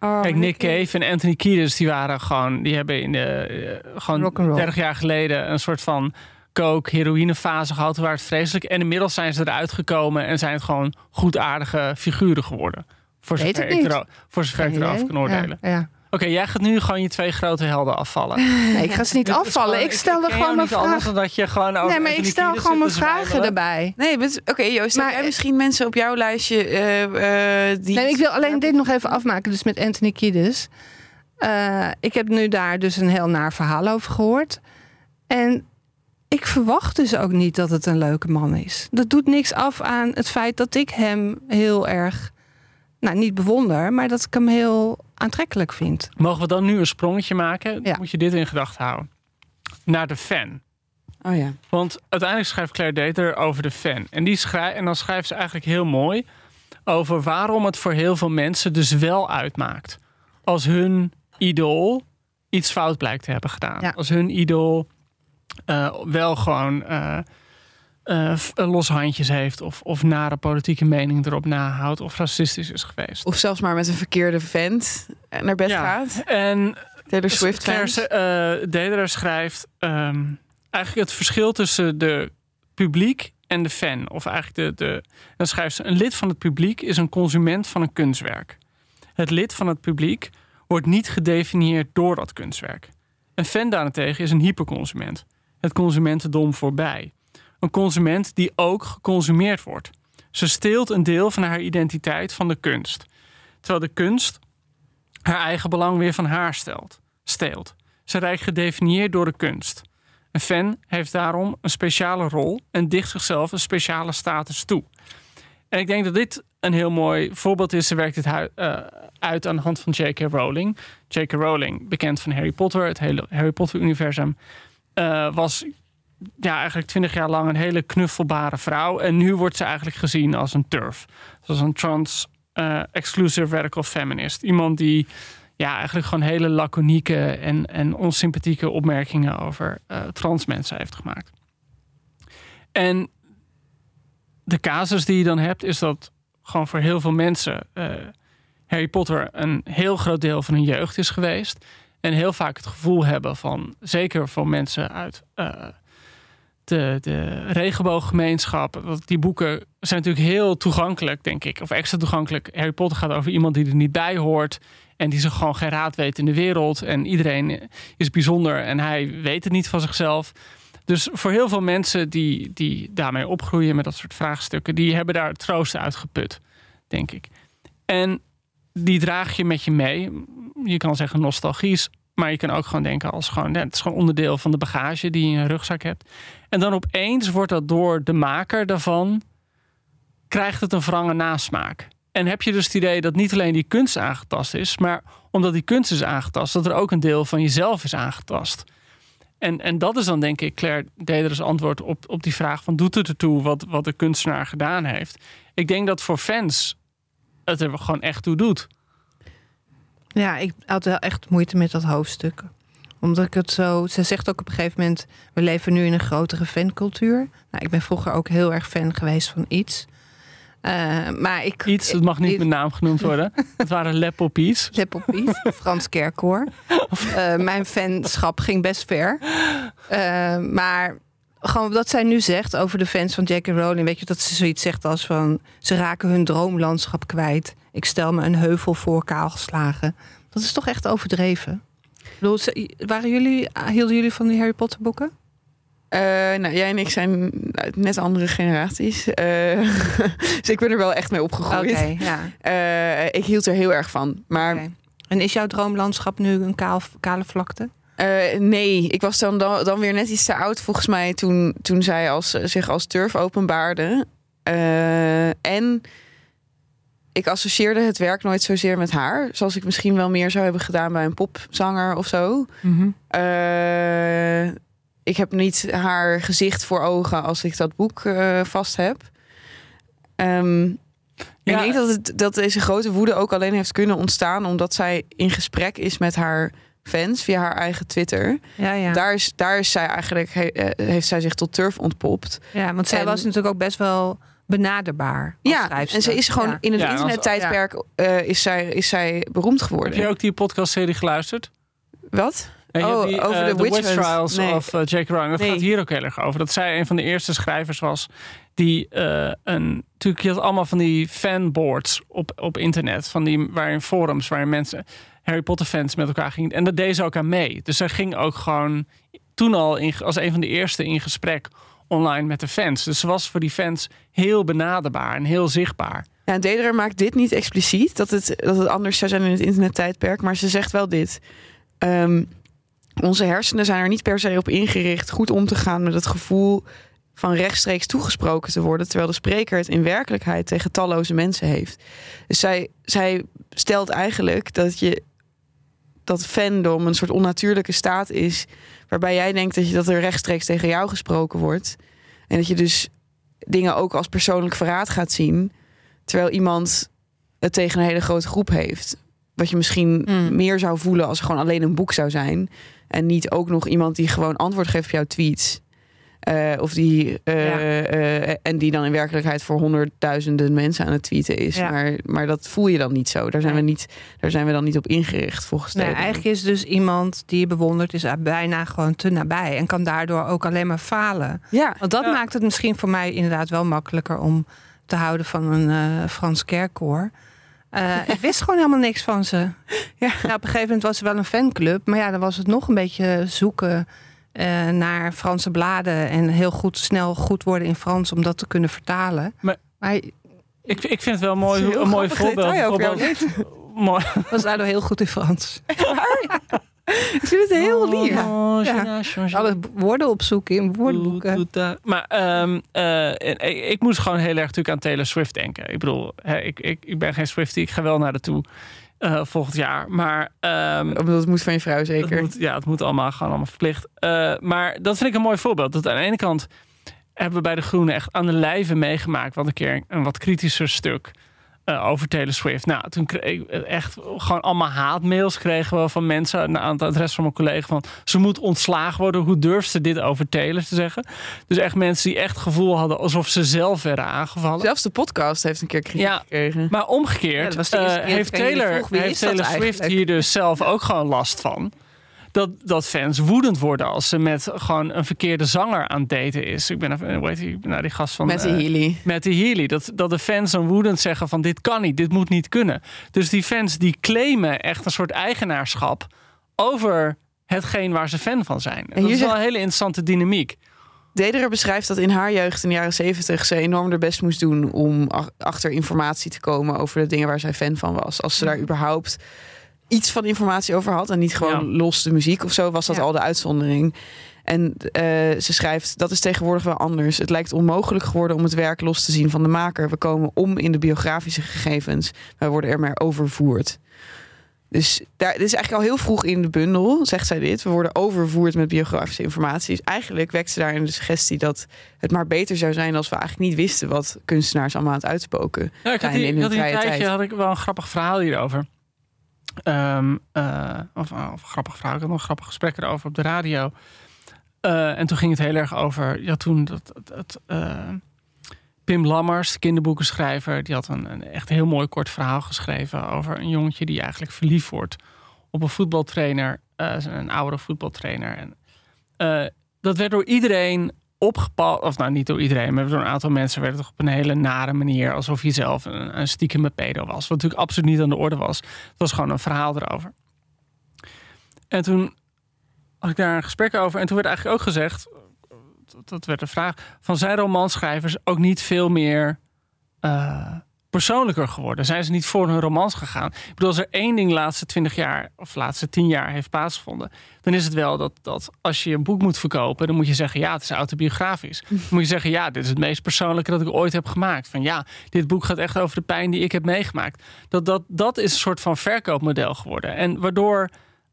Oh, kijk, Nick Cave en Anthony Kiedis, die waren gewoon. Die hebben in de. gewoon Rock'n'roll. 30 jaar geleden een soort van. Coke, heroïnefase gehad, waar het vreselijk. En inmiddels zijn ze eruit gekomen en zijn het gewoon goedaardige figuren geworden. Voor Weet zover ik, voor zover ik erover kan oordelen. Ja, ja. Oké, jij gaat nu gewoon je twee grote helden afvallen. Nee, ik ga ze niet Dit afvallen. gewoon- Ik ken jou gewoon mijn anders vragen. dan dat je gewoon over Nee, maar ik stel gewoon mijn vragen erbij. Nee, oké Joost, Maar, heb jij eh, misschien mensen op jouw lijstje eh, eh, die... Nee, ik wil alleen dit nog even afmaken. Dus met Anthony Kiedis. Eh, ik heb nu daar dus een heel naar verhaal over gehoord. En ik verwacht dus ook niet dat het een leuke man is. Dat doet niks af aan het feit dat ik hem heel erg... Nou, niet bewonder, maar dat ik hem heel aantrekkelijk vind. Mogen we dan nu een sprongetje maken? Ja. Moet je dit in gedachten houden. Naar de fan. Oh ja. Want uiteindelijk schrijft Claire Dater over de fan. En, die schrijft, en dan schrijft ze eigenlijk heel mooi over waarom het voor heel veel mensen dus wel uitmaakt. Als hun idool iets fout blijkt te hebben gedaan. Ja. Als hun idool eh, wel gewoon f- los handjes heeft. Of, of nare politieke mening erop nahoudt. Of racistisch is geweest. Of zelfs maar met een verkeerde vent naar bed gaat. En Taylor Swift fans. uh, Dederer schrijft ehm, eigenlijk het verschil tussen de publiek en de fan. Of eigenlijk de, de. Dan schrijft ze: een lid van het publiek is een consument van een kunstwerk. Het lid van het publiek wordt niet gedefinieerd door dat kunstwerk. Een fan daarentegen is een hyperconsument. Het consumentendom voorbij. Een consument die ook geconsumeerd wordt. Ze steelt een deel van haar identiteit van de kunst. Terwijl de kunst haar eigen belang weer van haar stelt, steelt. Ze rijdt gedefinieerd door de kunst. Een fan heeft daarom een speciale rol en dicht zichzelf een speciale status toe. En ik denk dat dit een heel mooi voorbeeld is. Ze werkt hui- eh, uit aan de hand van J.K. Rowling. J.K. Rowling, bekend van Harry Potter, het hele Harry Potter-universum, eh, was ja, eigenlijk twintig jaar lang een hele knuffelbare vrouw. En nu wordt ze eigenlijk gezien als een turf. Zoals een trans eh, radical feminist. Iemand die ja, eigenlijk gewoon hele laconieke en, en onsympathieke opmerkingen over eh, trans mensen heeft gemaakt. En de casus die je dan hebt, is dat gewoon voor heel veel mensen Harry Potter een heel groot deel van hun jeugd is geweest. En heel vaak het gevoel hebben van, zeker voor mensen uit eh, de, de regenbooggemeenschap. Dat die boeken zijn natuurlijk heel toegankelijk, denk ik. Of extra toegankelijk. Harry Potter gaat over iemand die er niet bij hoort. En die zich gewoon geen raad weet in de wereld. En iedereen is bijzonder en hij weet het niet van zichzelf. Dus voor heel veel mensen die, die daarmee opgroeien met dat soort vraagstukken, die hebben daar troost uit geput, denk ik. En die draag je met je mee. Je kan zeggen nostalgisch, maar je kan ook gewoon denken als gewoon, het is gewoon onderdeel van de bagage die je in je rugzak hebt. En dan opeens wordt dat door de maker daarvan, krijgt het een wrange nasmaak. En heb je dus het idee dat niet alleen die kunst aangetast is, maar omdat die kunst is aangetast, dat er ook een deel van jezelf is aangetast. En, en dat is dan denk ik Claire Deder's antwoord op, op die vraag van doet het ertoe wat, wat de kunstenaar gedaan heeft. Ik denk dat voor fans het er gewoon echt toe doet. Ja, ik had wel echt moeite met dat hoofdstuk. Omdat ik het zo. Ze zegt ook op een gegeven moment: we leven nu in een grotere fancultuur. Nou, ik ben vroeger ook heel erg fan geweest van iets. Uh, maar ik, Iets, het mag niet met naam genoemd worden. het waren Lepoppies. Lepoppies, Frans Kerkhoor. Uh, mijn fanschap ging best ver. Uh, maar gewoon wat zij nu zegt over de fans van Jackie Rowling. Weet je, dat ze zoiets zegt als van... ze raken hun droomlandschap kwijt. Ik stel me een heuvel voor kaal geslagen. Dat is toch echt overdreven. Bedoel, waren jullie, hielden jullie van die Harry Potter boeken? Uh, nou, jij en ik zijn net andere generaties. Uh, dus ik ben er wel echt mee opgegroeid. Okay, ja. uh, ik hield er heel erg van. Maar... Okay. En is jouw droomlandschap nu een kaal, kale vlakte? Nee, ik was dan, dan, dan weer net iets te oud volgens mij toen, toen zij als, zich als turf openbaarde. en ik associeerde het werk nooit zozeer met haar. Zoals ik misschien wel meer zou hebben gedaan bij een popzanger of zo. Mhm. Mm -hmm ik heb niet haar gezicht voor ogen als ik dat boek vast heb. Um, ja. Ik denk dat, het, dat deze grote woede ook alleen heeft kunnen ontstaan omdat zij in gesprek is met haar fans via haar eigen Twitter. Ja, ja. Daar, is, daar is zij eigenlijk, he, heeft zij zich tot turf ontpopt. Ja, want zij en, was natuurlijk ook best wel benaderbaar. ja, schrijfster. en ze is gewoon ja. in het Ja, internettijdperk uh, is, zij, is zij beroemd geworden. Heb je ook die podcastserie geluisterd? Wat? Oh, die, over eh, de The Witch. Trials Nee. of uh, J.K. Rowling. Dat Nee. gaat hier ook heel erg over. Dat zij een van de eerste schrijvers was die eh, een... Natuurlijk, je had allemaal van die fanboards op, op internet. Van die, waarin forums, waarin mensen Harry Potter fans met elkaar gingen. En dat deed ze ook aan mee. Dus zij ging ook gewoon toen al in, als een van de eerste in gesprek online met de fans. Dus ze was voor die fans heel benaderbaar en heel zichtbaar. Ja, Dederer maakt dit niet expliciet, dat het, dat het anders zou zijn in het internettijdperk. Maar ze zegt wel dit. Ehm, onze hersenen zijn er niet per se op ingericht goed om te gaan met het gevoel van rechtstreeks toegesproken te worden, terwijl de spreker het in werkelijkheid tegen talloze mensen heeft. Dus zij, zij stelt eigenlijk dat je dat fandom een soort onnatuurlijke staat is, waarbij jij denkt dat, je, dat er rechtstreeks tegen jou gesproken wordt. En dat je dus dingen ook als persoonlijk verraad gaat zien, terwijl iemand het tegen een hele grote groep heeft. Wat je misschien Mm. meer zou voelen als er gewoon alleen een boek zou zijn. En niet ook nog iemand die gewoon antwoord geeft op jouw tweets. Eh, of die, eh, Ja. eh, en die dan in werkelijkheid voor honderdduizenden mensen aan het tweeten is. Ja. Maar, maar dat voel je dan niet zo. Daar zijn, Nee. we, niet, daar zijn we dan niet op ingericht volgens Nee, Dederer. eigenlijk is dus iemand die je bewondert, is bijna gewoon te nabij. En kan daardoor ook alleen maar falen. Ja, Want dat Ja. maakt het misschien voor mij inderdaad wel makkelijker om te houden van een eh, Frans kerkkoor. Eh, ik wist gewoon helemaal niks van ze. Ja. Nou, op een gegeven moment was er wel een fanclub. Maar ja, dan was het nog een beetje zoeken eh, naar Franse bladen. En heel goed, snel goed worden in Frans om dat te kunnen vertalen. Maar- maar Ik, ik vind het wel mooi, een mooi grappig voorbeeld. Bijvoorbeeld- mooi. was daardoor heel goed in Frans. ik vind het heel lief. Oh, Ja. Alle woorden opzoeken in woordenboeken. Maar ehm, eh, ik, ik moest gewoon heel erg natuurlijk aan Taylor Swift denken. Ik bedoel, hè, ik, ik, ik ben geen Swiftie. Ik ga wel naar de toe eh, volgend jaar. Maar bedoel, het moet van je vrouw het zeker. moet, ja, het moet allemaal gewoon allemaal verplicht. Eh, maar dat vind ik een mooi voorbeeld. Dat aan de ene kant hebben we bij de Groenen echt aan de lijve meegemaakt. Want een keer een wat kritischer stuk eh, over Taylor Swift. Nou, toen kreeg ik echt gewoon allemaal haatmails kregen we van mensen aan het adres van mijn collega van ze moet ontslagen worden. Hoe durft ze dit over Taylor te zeggen? Dus echt mensen die echt gevoel hadden alsof ze zelf werden aangevallen. Zelfs de podcast heeft een keer kritiek Ja. gekregen. Maar omgekeerd eh, heeft Taylor, heeft Taylor Swift eigenlijk? hier dus zelf ook gewoon last van. Dat, dat fans woedend worden als ze met gewoon een verkeerde zanger aan het daten is. Ik ben even, heet die, nou, die gast van... Met de eh, Healy. met de Healy. Dat, dat de fans dan woedend zeggen van dit kan niet, dit moet niet kunnen. Dus die fans die claimen echt een soort eigenaarschap over hetgeen waar ze fan van zijn. En dat is wel een hele interessante dynamiek. Dederer beschrijft dat in haar jeugd in de jaren zeventig ze enorm haar best moest doen om ach- achter informatie te komen over de dingen waar zij fan van was. Als ze daar überhaupt iets van informatie over had en niet gewoon Ja. los de muziek of zo, was dat Ja. al de uitzondering. En eh, ze schrijft, dat is tegenwoordig wel anders. Het lijkt onmogelijk geworden om het werk los te zien van de maker. We komen om in de biografische gegevens. Wij worden er maar overvoerd. Dus daar, dit is eigenlijk al heel vroeg in de bundel, zegt zij dit. We worden overvoerd met biografische informatie. Dus eigenlijk wekt ze daarin de suggestie dat het maar beter zou zijn als we eigenlijk niet wisten wat kunstenaars allemaal aan het uitspoken Ja, ik had, in ik hun had vrije tijdje tijd. had ik wel een grappig verhaal hierover. Ehm, eh, of, of een grappig verhaal. Ik had nog een grappig gesprek erover op de radio. Eh, en toen ging het heel erg over. Ja, toen dat. eh, Pim Lammers, de kinderboekenschrijver, die had een, een echt heel mooi kort verhaal geschreven over een jongetje die eigenlijk verliefd wordt op een voetbaltrainer, een oude voetbaltrainer. En, dat werd door iedereen opgepakt, of nou niet door iedereen, maar door een aantal mensen werd het op een hele nare manier, alsof je zelf een, een stiekeme pedo was. Wat natuurlijk absoluut niet aan de orde was. Het was gewoon een verhaal erover. En toen had ik daar een gesprek over en toen werd eigenlijk ook gezegd, dat- dat werd de vraag, van zijn romanschrijvers ook niet veel meer eh, persoonlijker geworden? Zijn ze niet voor hun romans gegaan? Ik bedoel, als er één ding de laatste twintig jaar of de laatste tien jaar heeft plaatsgevonden, dan is het wel dat, dat als je een boek moet verkopen, dan moet je zeggen, ja, het is autobiografisch. Dan moet je zeggen, ja, dit is het meest persoonlijke dat ik ooit heb gemaakt. Van ja, dit boek gaat echt over de pijn die ik heb meegemaakt. Dat, dat, dat is een soort van verkoopmodel geworden. En waardoor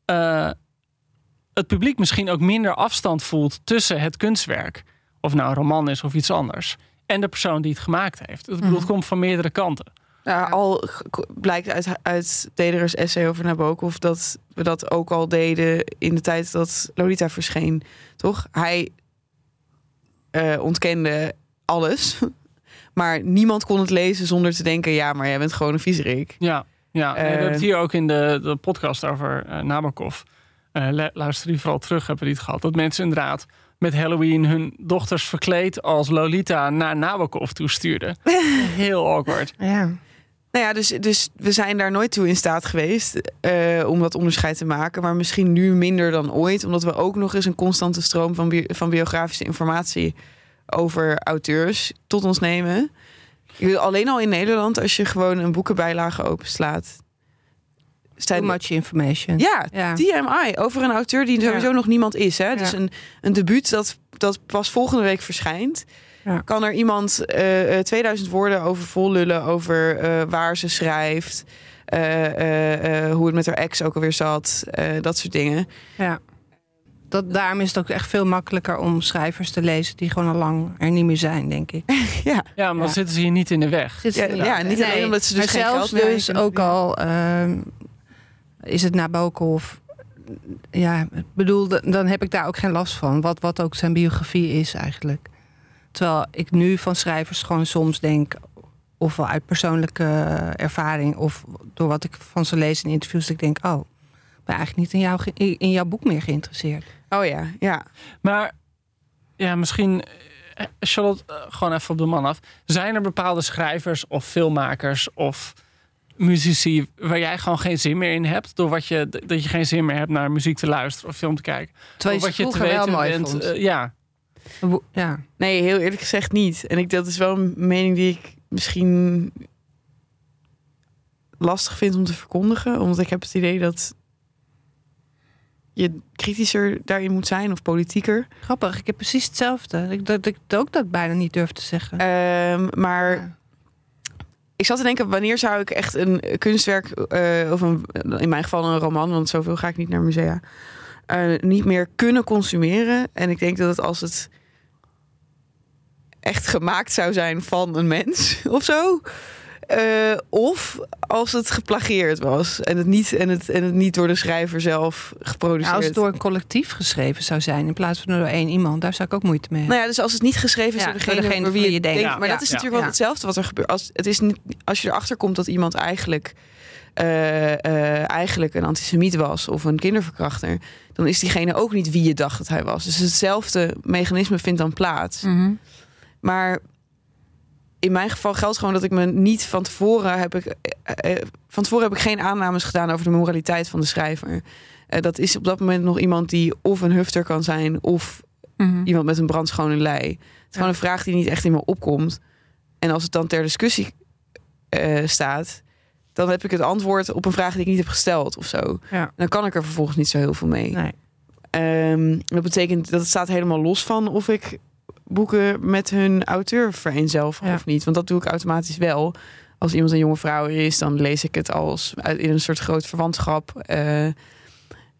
eh, het publiek misschien ook minder afstand voelt tussen het kunstwerk, of nou een roman is of iets anders, en de persoon die het gemaakt heeft. Ik bedoel, het komt van meerdere kanten. Ja, al blijkt uit, uit Dederers essay over Nabokov dat we dat ook al deden in de tijd dat Lolita verscheen, toch? Hij eh, ontkende alles, maar niemand kon het lezen zonder te denken: ja, maar jij bent gewoon een viezerik. Ja, ja. Nee, we Eh. hebben het hier ook in de, de podcast over eh Nabokov. Eh, lu- luister die vooral terug, hebben we niet gehad. Dat mensen inderdaad met Halloween hun dochters verkleed als Lolita naar Nabokov toestuurden. Heel awkward. Ja. Nou ja, dus, dus we zijn daar nooit toe in staat geweest eh, om dat onderscheid te maken. Maar misschien nu minder dan ooit, omdat we ook nog eens een constante stroom van, bi- van biografische informatie over auteurs tot ons nemen. Alleen al in Nederland, als je gewoon een boekenbijlage openslaat. Too Zijn, much information. ja, Ja. TMI over een auteur die sowieso nog niemand is. Hè? Dus Ja. een, een debuut dat, dat pas volgende week verschijnt. Ja. Kan er iemand eh, eh, 2000 woorden over vol lullen over eh, waar ze schrijft, eh, eh, eh, hoe het met haar ex ook alweer zat, eh, dat soort dingen. Ja. Dat, daarom is het ook echt veel makkelijker om schrijvers te lezen die gewoon al lang er niet meer zijn, denk ik. ja. Ja, maar zitten ze hier niet in de weg. Ja, ja, niet alleen omdat ze dus maar geen zelfs geld dus ook al ehm, is het Nabokov. Ja, ik bedoel, dan heb ik daar ook geen last van. Wat, wat ook zijn biografie is eigenlijk. Terwijl ik nu van schrijvers gewoon soms denk... ofwel uit persoonlijke ervaring... of door wat ik van ze lees in interviews... dat ik denk, oh, ik ben eigenlijk niet in, jou, in jouw boek meer geïnteresseerd. Oh ja, ja. Maar ja, misschien, eh, Charlotte, eh, gewoon even op de man af. Zijn er bepaalde schrijvers of filmmakers of muzici waar jij gewoon geen zin meer in hebt? Door wat je, dat je geen zin meer hebt naar muziek te luisteren of film te kijken? Terwijl of je wat je te vroeger wel weten mooi bent. vond. eh, ja, ja. Nee, heel eerlijk gezegd niet. En ik, dat is wel een mening die ik misschien lastig vind om te verkondigen. Omdat ik heb het idee dat je kritischer daarin moet zijn of politieker. Grappig, ik heb precies hetzelfde. Ik, dat ik ook dat bijna niet durf te zeggen. Ehm, maar Ja. Ik zat te denken, wanneer zou ik echt een kunstwerk, eh, of een, in mijn geval een roman, want zoveel ga ik niet naar musea, eh, niet meer kunnen consumeren. En ik denk dat het als het echt gemaakt zou zijn van een mens of zo. Eh, of als het geplagieerd was en het niet, en het, en het niet door de schrijver zelf geproduceerd. Ja, als het door een collectief geschreven zou zijn in plaats van door één iemand, daar zou ik ook moite mee hebben. Nou ja, dus als het niet geschreven is Ja, door degene, wie je je denkt. denkt. maar Ja, dat is natuurlijk wel hetzelfde wat er gebeurt. Als, het is niet, als je erachter komt dat iemand eigenlijk, eh, eh, eigenlijk een antisemiet was of een kinderverkrachter, dan is diegene ook niet wie je dacht dat hij was. Dus hetzelfde mechanisme vindt dan plaats. Mhm. Maar in mijn geval geldt gewoon dat ik me niet van tevoren heb ik eh, eh, van tevoren heb ik geen aannames gedaan over de moraliteit van de schrijver. Eh, dat is op dat moment nog iemand die of een hufter kan zijn of Mhm. iemand met een brandschone lei. Het is gewoon een vraag die niet echt in me opkomt. En als het dan ter discussie eh, staat, dan heb ik het antwoord op een vraag die ik niet heb gesteld of zo. Ja. Dan kan ik er vervolgens niet zo heel veel mee. Nee. Ehm, dat betekent dat het staat helemaal los van of ik boeken met hun auteur Ja. of niet. Want dat doe ik automatisch wel. Als iemand een jonge vrouw is, dan lees ik het als in een soort groot verwantschap. Eh,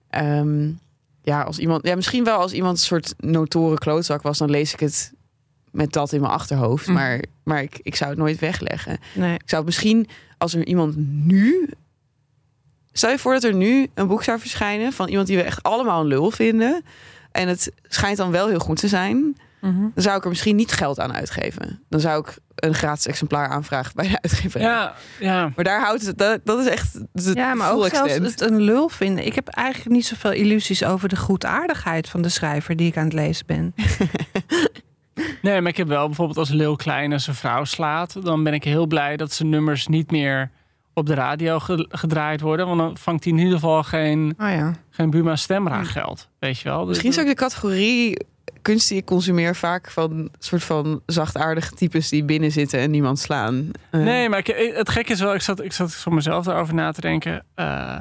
ehm, ja, als iemand, ja, misschien wel als iemand een soort notoren klootzak was, dan lees ik het met dat in mijn achterhoofd. Mhm. Maar, maar ik, ik zou het nooit wegleggen. Nee. Ik zou misschien, als er iemand nu. Stel je voor dat er nu een boek zou verschijnen van iemand die we echt allemaal een lul vinden. En het schijnt dan wel heel goed te zijn. Mhm. Dan zou ik er misschien niet geld aan uitgeven. Dan zou ik een gratis exemplaar aanvragen bij de uitgeverij. Ja, ja. Maar daar houdt het, dat, dat is echt de Ja, maar ook zelfs extent. het een lul vinden. Ik heb eigenlijk niet zoveel illusies over de goedaardigheid van de schrijver die ik aan het lezen ben. Nee, maar ik heb wel bijvoorbeeld als Lil Kleine zijn vrouw slaat, dan ben ik heel blij dat zijn nummers niet meer op de radio ge- gedraaid worden. Want dan vangt hij in ieder geval geen, Oh ja. geen Buma Stemra geld. Weet je wel? Dus Misschien is ook de categorie kunst die ik consumeer vaak van soort van zachtaardige types die binnen zitten en niemand slaan. Eh, Nee, maar ik, het gekke is wel, ik zat, ik zat voor mezelf daarover na te denken. Eh,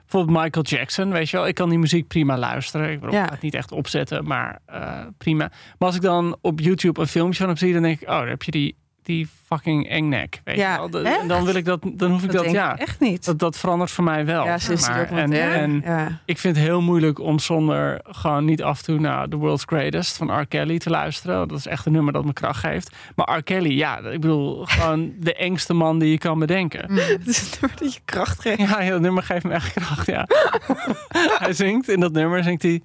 bijvoorbeeld Michael Jackson, weet je wel. Ik kan die muziek prima luisteren. Ik wil Ja. het niet echt opzetten, maar eh, prima. Maar als ik dan op YouTube een filmpje van hem zie, dan denk ik, oh, daar heb je die, die fucking engnek. Weet Ja, je wel. De- echt? en dan wil ik dat, dan hoef ik Dat ja. ik echt niet. Dat, dat verandert voor mij wel. ja, die Maar- en, en ja. ik vind het heel moeilijk om zonder gewoon niet af en toe naar The World's Greatest van R. Kelly te luisteren. Dat is echt een nummer dat me kracht geeft. Maar R. Kelly, ja, ik bedoel, gewoon de engste man die je kan bedenken. Het is een nummer dat je kracht geeft. Ja, ja, dat nummer geeft me echt kracht, ja. hij zingt, in dat nummer zingt hij...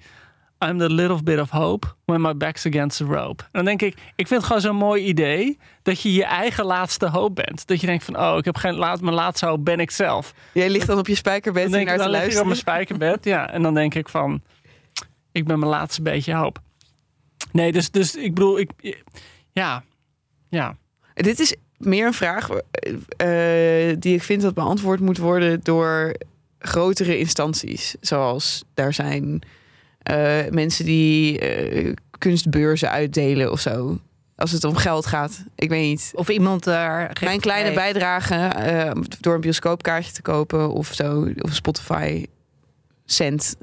I'm the little bit of hope when my back's against the rope. En dan denk ik, ik vind het gewoon zo'n mooi idee... dat je je eigen laatste hoop bent. Dat je denkt van, oh, ik heb geen laat, mijn laatste hoop, ben ik zelf. Jij ligt dan op je spijkerbed Dan en denk ik, naar te lig ik op luisteren. mijn spijkerbed, ja. En dan denk ik van, ik ben mijn laatste beetje hoop. Nee, dus, dus ik bedoel, ik, ja, ja. Dit is meer een vraag eh, die ik vind dat beantwoord moet worden door grotere instanties. Zoals daar zijn mensen die eh, kunstbeurzen uitdelen of zo. Als het om geld gaat. Ik weet niet. Of iemand daar. Mijn kleine heeft. bijdrage eh, door een bioscoopkaartje te kopen of zo. Of Spotify cent.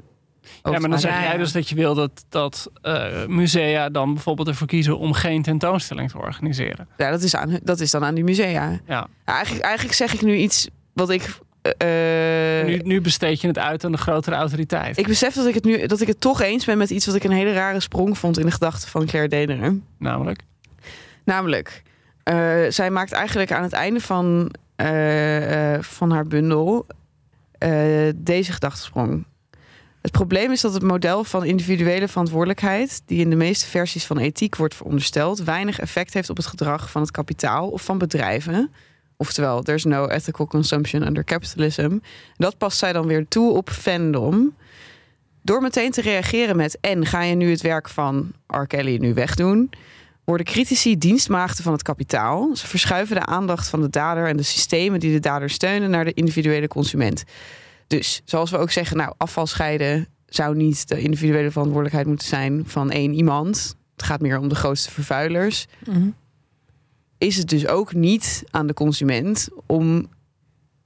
Ja, maar dan zeg jij dus dat je wil dat, dat eh, musea dan bijvoorbeeld ervoor kiezen om geen tentoonstelling te organiseren. Ja, dat is, aan, dat is dan aan die musea. Ja. Ja, eigenlijk, eigenlijk zeg ik nu iets wat ik. Eh, nu, nu besteed je het uit aan de grotere autoriteit. Ik besef dat ik het nu dat ik het toch eens ben met iets wat ik een hele rare sprong vond in de gedachten van Claire Dederen. Namelijk. Namelijk, eh, zij maakt eigenlijk aan het einde van, eh, van haar bundel deze gedachtesprong. Het probleem is dat het model van individuele verantwoordelijkheid, die in de meeste versies van ethiek wordt verondersteld, weinig effect heeft op het gedrag van het kapitaal of van bedrijven. Oftewel, there's no ethical consumption under capitalism. Dat past zij dan weer toe op fandom. Door meteen te reageren met en ga je nu het werk van R. Kelly nu wegdoen, worden critici dienstmaagden van het kapitaal. Ze verschuiven de aandacht van de dader en de systemen die de dader steunen naar de individuele consument. Dus zoals we ook zeggen, nou, afval scheiden zou niet de individuele verantwoordelijkheid moeten zijn van één iemand. Het gaat meer om de grootste vervuilers. Mhm. Is het dus ook niet aan de consument om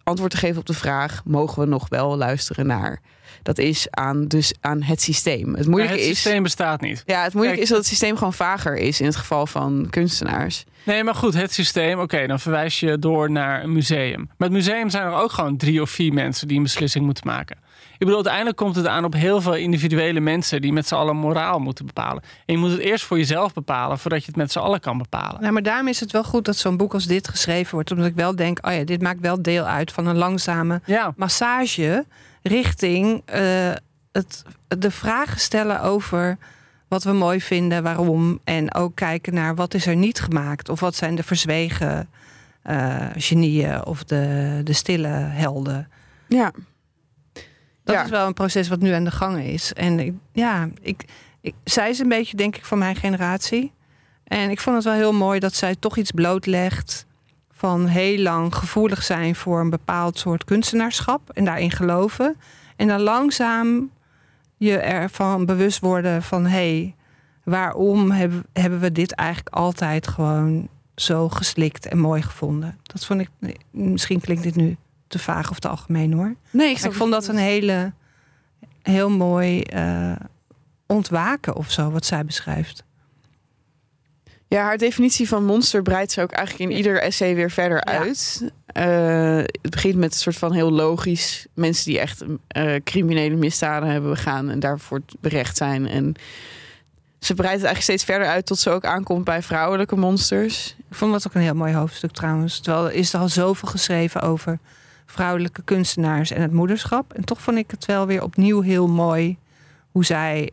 antwoord te geven op de vraag: mogen we nog wel luisteren naar? Dat is aan, dus aan het systeem. Het moeilijke het is. systeem bestaat niet. Ja, het moeilijke Kijk, is dat het systeem gewoon vager is in het geval van kunstenaars. Nee, maar goed, het systeem, oké, dan verwijs je door naar een museum. Maar het museum zijn er ook gewoon drie of vier mensen die een beslissing moeten maken. Ik bedoel, uiteindelijk komt het aan op heel veel individuele mensen die met z'n allen moraal moeten bepalen. En je moet het eerst voor jezelf bepalen voordat je het met z'n allen kan bepalen. Nou, maar daarom is het wel goed dat zo'n boek als dit geschreven wordt. Omdat ik wel denk, oh ja, dit maakt wel deel uit van een langzame Ja, massage richting eh, het, de vragen stellen over wat we mooi vinden, waarom. En ook kijken naar wat is er niet gemaakt. Of wat zijn de verzwegen eh, genieën of de, de stille helden. Ja, Dat Ja. is wel een proces wat nu aan de gang is. En ik, ja, ik, ik, zij is een beetje, denk ik, van mijn generatie. En ik vond het wel heel mooi dat zij toch iets blootlegt van heel lang gevoelig zijn voor een bepaald soort kunstenaarschap en daarin geloven. En dan langzaam je ervan bewust worden van hé, hey, waarom hebben, hebben we dit eigenlijk altijd gewoon zo geslikt en mooi gevonden? Dat vond ik, misschien klinkt dit nu te vaag of te algemeen hoor. nee, ik, vond dat een hele, heel mooi, eh, ontwaken of zo, wat zij beschrijft. Ja, haar definitie van monster breidt ze ook eigenlijk in ieder essay weer verder Ja. uit. Eh, het begint met een soort van heel logisch. Mensen die echt eh, criminele misdaden hebben begaan en daarvoor berecht zijn. En ze breidt het eigenlijk steeds verder uit tot ze ook aankomt bij vrouwelijke monsters. Ik vond dat ook een heel mooi hoofdstuk trouwens. Terwijl er is er al zoveel geschreven over vrouwelijke kunstenaars en het moederschap. En toch vond ik het wel weer opnieuw heel mooi hoe zij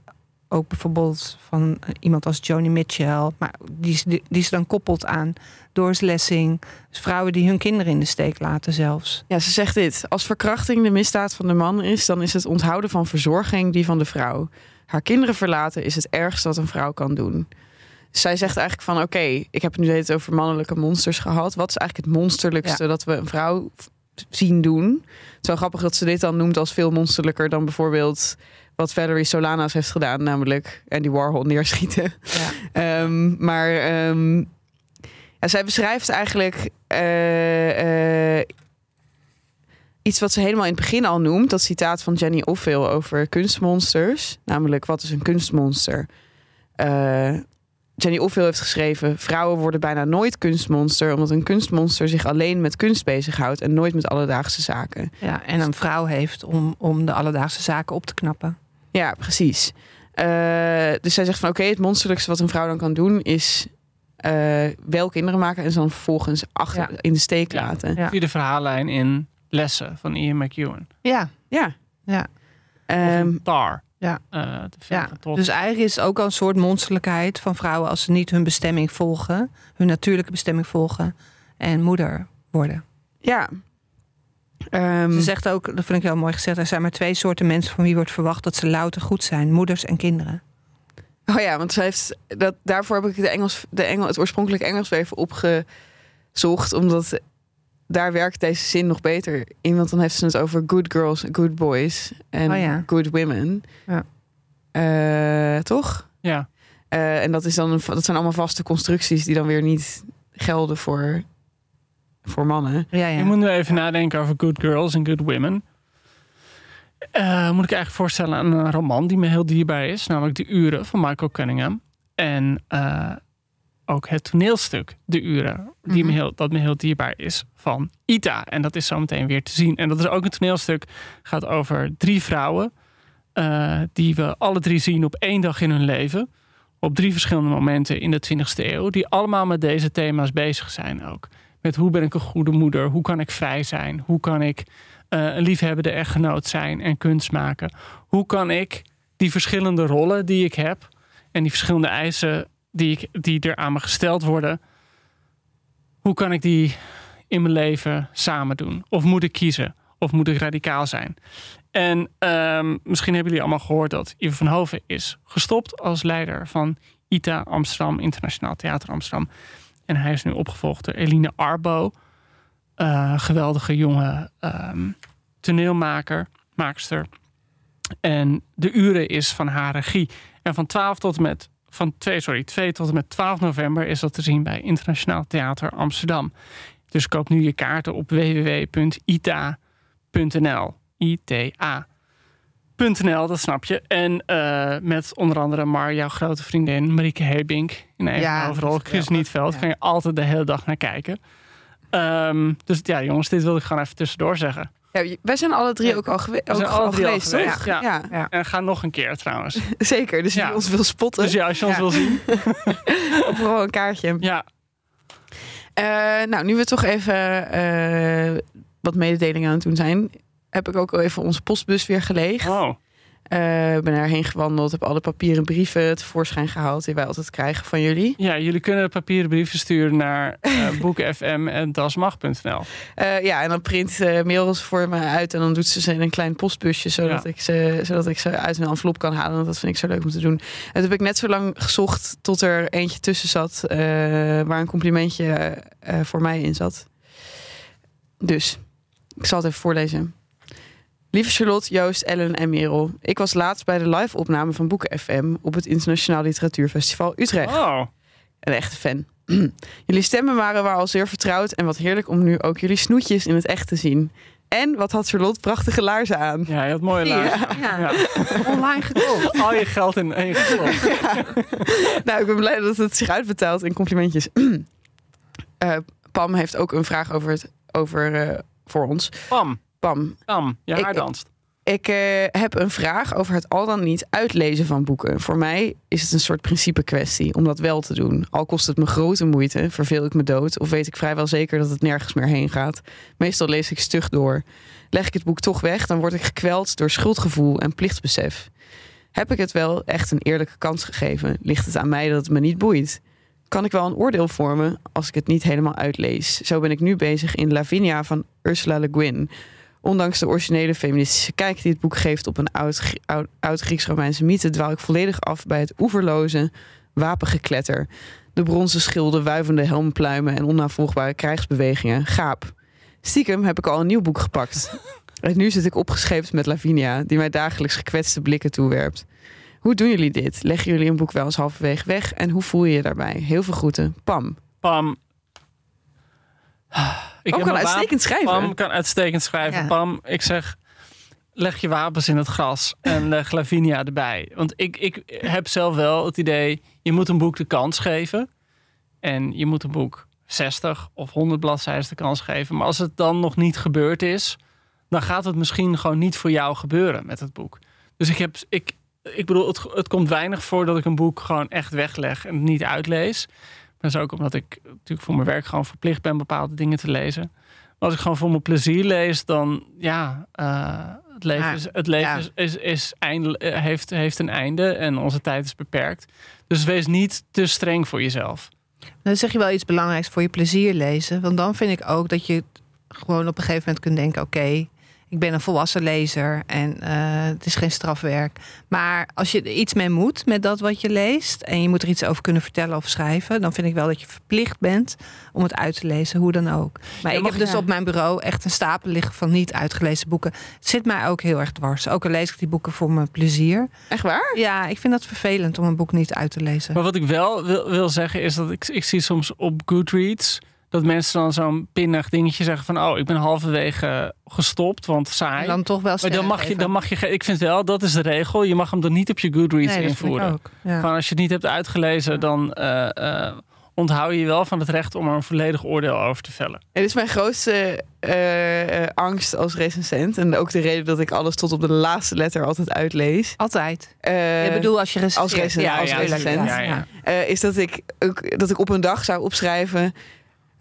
ook bijvoorbeeld van iemand als Joni Mitchell, maar die, ze- die ze dan koppelt aan Doris Lessing. Dus vrouwen die hun kinderen in de steek laten zelfs. Ja, ze zegt dit. Als verkrachting de misdaad van de man is, dan is het onthouden van verzorging die van de vrouw. Haar kinderen verlaten is het ergste wat een vrouw kan doen. Zij zegt eigenlijk van oké, ik heb het nu tijd over mannelijke monsters gehad. Wat is eigenlijk het monsterlijkste dat we een vrouw zien doen? Het is wel grappig dat ze dit dan noemt als veel monsterlijker dan bijvoorbeeld wat Valerie Solanas heeft gedaan, namelijk Andy Warhol neerschieten. Ja. Ehm, maar ehm, ja, zij beschrijft eigenlijk eh, eh, iets wat ze helemaal in het begin al noemt. Dat citaat van Jenny Offill over kunstmonsters. Namelijk, wat is een kunstmonster? Eh, Jenny Offill heeft geschreven... vrouwen worden bijna nooit kunstmonster... omdat een kunstmonster zich alleen met kunst bezighoudt... en nooit met alledaagse zaken. Ja, en een vrouw heeft om, om de alledaagse zaken op te knappen. Ja, precies. Eh, dus zij zegt van oké, het monsterlijkste wat een vrouw dan kan doen is eh, wel kinderen maken en ze dan vervolgens achter Ja. in de steek Ja. laten. Ja. Zie de verhaallijn in Lessen van Ian McEwan. Ja, Ja. Ja. Of Ehm, in Tar. Ja. Eh, ja. dus eigenlijk is het ook al een soort monsterlijkheid van vrouwen als ze niet hun bestemming volgen, hun natuurlijke bestemming volgen en moeder worden. ja. Ehm, Ze zegt ook, dat vind ik heel mooi gezegd, er zijn maar twee soorten mensen van wie wordt verwacht dat ze louter goed zijn: moeders en kinderen. Oh ja, want ze heeft dat, daarvoor heb ik de Engels, de Engel, het oorspronkelijk Engels weer even opgezocht. Omdat daar werkt deze zin nog beter in. Want dan heeft ze het over good girls, good boys en Oh ja. good women. Ja. Eh, toch? Ja. Eh, en dat, is dan een, dat zijn allemaal vaste constructies die dan weer niet gelden voor, voor mannen. Ja, ja. Je moet nu even nadenken over Good Girls en Good Women. Eh, moet ik eigenlijk voorstellen aan een roman die me heel dierbaar is. Namelijk De Uren van Michael Cunningham. En eh, ook het toneelstuk De Uren. Die me Mhm. heel, dat me heel dierbaar is van Ita. En dat is zo meteen weer te zien. En dat is ook een toneelstuk. gaat over drie vrouwen. eh, die we alle drie zien op één dag in hun leven. Op drie verschillende momenten in de 20e eeuw. Die allemaal met deze thema's bezig zijn ook. Met hoe ben ik een goede moeder? Hoe kan ik vrij zijn? Hoe kan ik eh, een liefhebbende echtgenoot zijn en kunst maken? Hoe kan ik die verschillende rollen die ik heb en die verschillende eisen die, ik, die er aan me gesteld worden, hoe kan ik die in mijn leven samen doen? Of moet ik kiezen? Of moet ik radicaal zijn? En ehm, misschien hebben jullie allemaal gehoord dat Ivo van Hoven is gestopt als leider van ITA Amsterdam, Internationaal Theater Amsterdam. En hij is nu opgevolgd door Eline Arbo. eh, geweldige jonge ehm, toneelmaker, maakster. En de uren is van haar regie. En van 12 tot en met van 2, sorry, 2 tot en met 12 november is dat te zien bij Internationaal Theater Amsterdam. Dus koop nu je kaarten op www.ita.nl. ITA.nl, dat snap je. En eh, met onder andere Mar, jouw grote vriendin, Marieke Hebink. In een Ja, overal. Chris. Nietveld. Ja. Kan je altijd de hele dag naar kijken. Ehm, dus ja, jongens, dit wilde ik gewoon even tussendoor zeggen. Ja, wij zijn alle drie ook al, gewe- ook alle al drie al geweest, geweest, toch? ja. ja. En ga nog een keer trouwens. zeker. Dus Ja. wie ons wil spotten, Dus ja, als je ons wil zien. vooral een kaartje. Ja, Eh, nou, nu we toch even eh, wat mededelingen aan het doen zijn, heb ik ook al even onze postbus weer geleegd. oh. Eh, Ik ben erheen gewandeld, heb alle papieren brieven tevoorschijn gehaald die wij altijd krijgen van jullie. Ja, jullie kunnen papieren brieven sturen naar uh, boekenfm.dasmag.nl. Eh, ja, en dan print eh Merel ze voor me uit en dan doet ze ze in een klein postbusje, zodat, Ja. ik ze, zodat ik ze uit een envelop kan halen. Want dat vind ik zo leuk om te doen. En toen heb ik net zo lang gezocht tot er eentje tussen zat eh, waar een complimentje eh, voor mij in zat. Dus, ik zal het even voorlezen. Lieve Charlotte, Joost, Ellen en Merel. Ik was laatst bij de live-opname van Boeken FM op het Internationaal Literatuurfestival Utrecht. Oh, Een echte fan. jullie stemmen waren waar al zeer vertrouwd en wat heerlijk om nu ook jullie snoetjes in het echt te zien. En wat had Charlotte prachtige laarzen aan. Ja, je had mooie laarzen. Ja. Ja. Online gekocht. Al je geld in één gestopt. Nou, ik ben blij dat het zich uitbetaalt in complimentjes. Eh, Pam heeft ook een vraag over, het, over eh, voor ons. Pam, Pam, Pam, je Ik- haar danst. ik eh, heb een vraag over het al dan niet uitlezen van boeken. Voor mij is het een soort principe kwestie om dat wel te doen. Al kost het me grote moeite, verveel ik me dood... of weet ik vrijwel zeker dat het nergens meer heen gaat. Meestal lees ik stug door. Leg ik het boek toch weg, dan word ik gekweld door schuldgevoel en plichtbesef. Heb ik het wel echt een eerlijke kans gegeven? Ligt het aan mij dat het me niet boeit? Kan ik wel een oordeel vormen als ik het niet helemaal uitlees? Zo ben ik nu bezig in Lavinia van Ursula Le Guin. Ondanks de originele feministische kijk die het boek geeft op een oud, oud, oud Grieks-Romeinse mythe, dwaal ik volledig af bij het oeverloze wapengekletter. De bronzen schilden, wuivende helmpluimen en onnavolgbare krijgsbewegingen. Gaap. Stiekem heb ik al een nieuw boek gepakt. En nu zit ik opgescheept met Lavinia, die mij dagelijks gekwetste blikken toewerpt. Hoe doen jullie dit? Leggen jullie een boek wel eens halverwege weg? En hoe voel je je daarbij? Heel veel groeten. Pam. Pam. Ik kan uitstekend schrijven. Pam kan uitstekend schrijven. Ja. Pam, ik zeg, leg je wapens in het gras en leg Lavinia erbij. Want ik, ik heb zelf wel het idee, je moet een boek de kans geven. En je moet een boek 60 of 100 bladzijden de kans geven. Maar als het dan nog niet gebeurd is, dan gaat het misschien gewoon niet voor jou gebeuren met het boek. Dus ik heb, ik, ik bedoel, het, het komt weinig voor dat ik een boek gewoon echt wegleg en het niet uitlees. Dat is ook omdat ik natuurlijk voor mijn werk gewoon verplicht ben bepaalde dingen te lezen. Maar als ik gewoon voor mijn plezier lees, dan ja, eh, het leven, Ja, is, het leven ja. is, is, is heeft, heeft een einde en onze tijd is beperkt. Dus wees niet te streng voor jezelf. Dan zeg je wel iets belangrijks voor je plezier lezen. Want dan vind ik ook dat je gewoon op een gegeven moment kunt denken: oké, ik ben een volwassen lezer en eh, het is geen strafwerk. Maar als je er iets mee moet met dat wat je leest en je moet er iets over kunnen vertellen of schrijven, dan vind ik wel dat je verplicht bent om het uit te lezen, hoe dan ook. Maar Ja, ik heb dus op mijn bureau echt een stapel liggen van niet uitgelezen boeken. Het zit mij ook heel erg dwars. Ook al lees ik die boeken voor mijn plezier. Echt waar? Ja, ik vind dat vervelend om een boek niet uit te lezen. Maar wat ik wel wil, wil zeggen is dat ik, ik zie soms op Goodreads dat mensen dan zo'n pinnig dingetje zeggen van oh, ik ben halverwege gestopt, want saai. En dan toch wel maar dan mag je, dan mag je, ik vind wel, dat is de regel. Je mag hem dan niet op je Goodreads Nee, dat vind ik invoeren. ook. Ja. Gewoon als je het niet hebt uitgelezen, dan eh, eh, onthoud je je wel van het recht om er een volledig oordeel over te vellen. Het is mijn grootste eh, angst als recensent. En ook de reden dat ik alles tot op de laatste letter altijd uitlees. Altijd. Eh, ik bedoel, als je als recensent, Ja, als ja, recensent. ja, Ja, ja. eh, is dat ik, ook, dat ik op een dag zou opschrijven.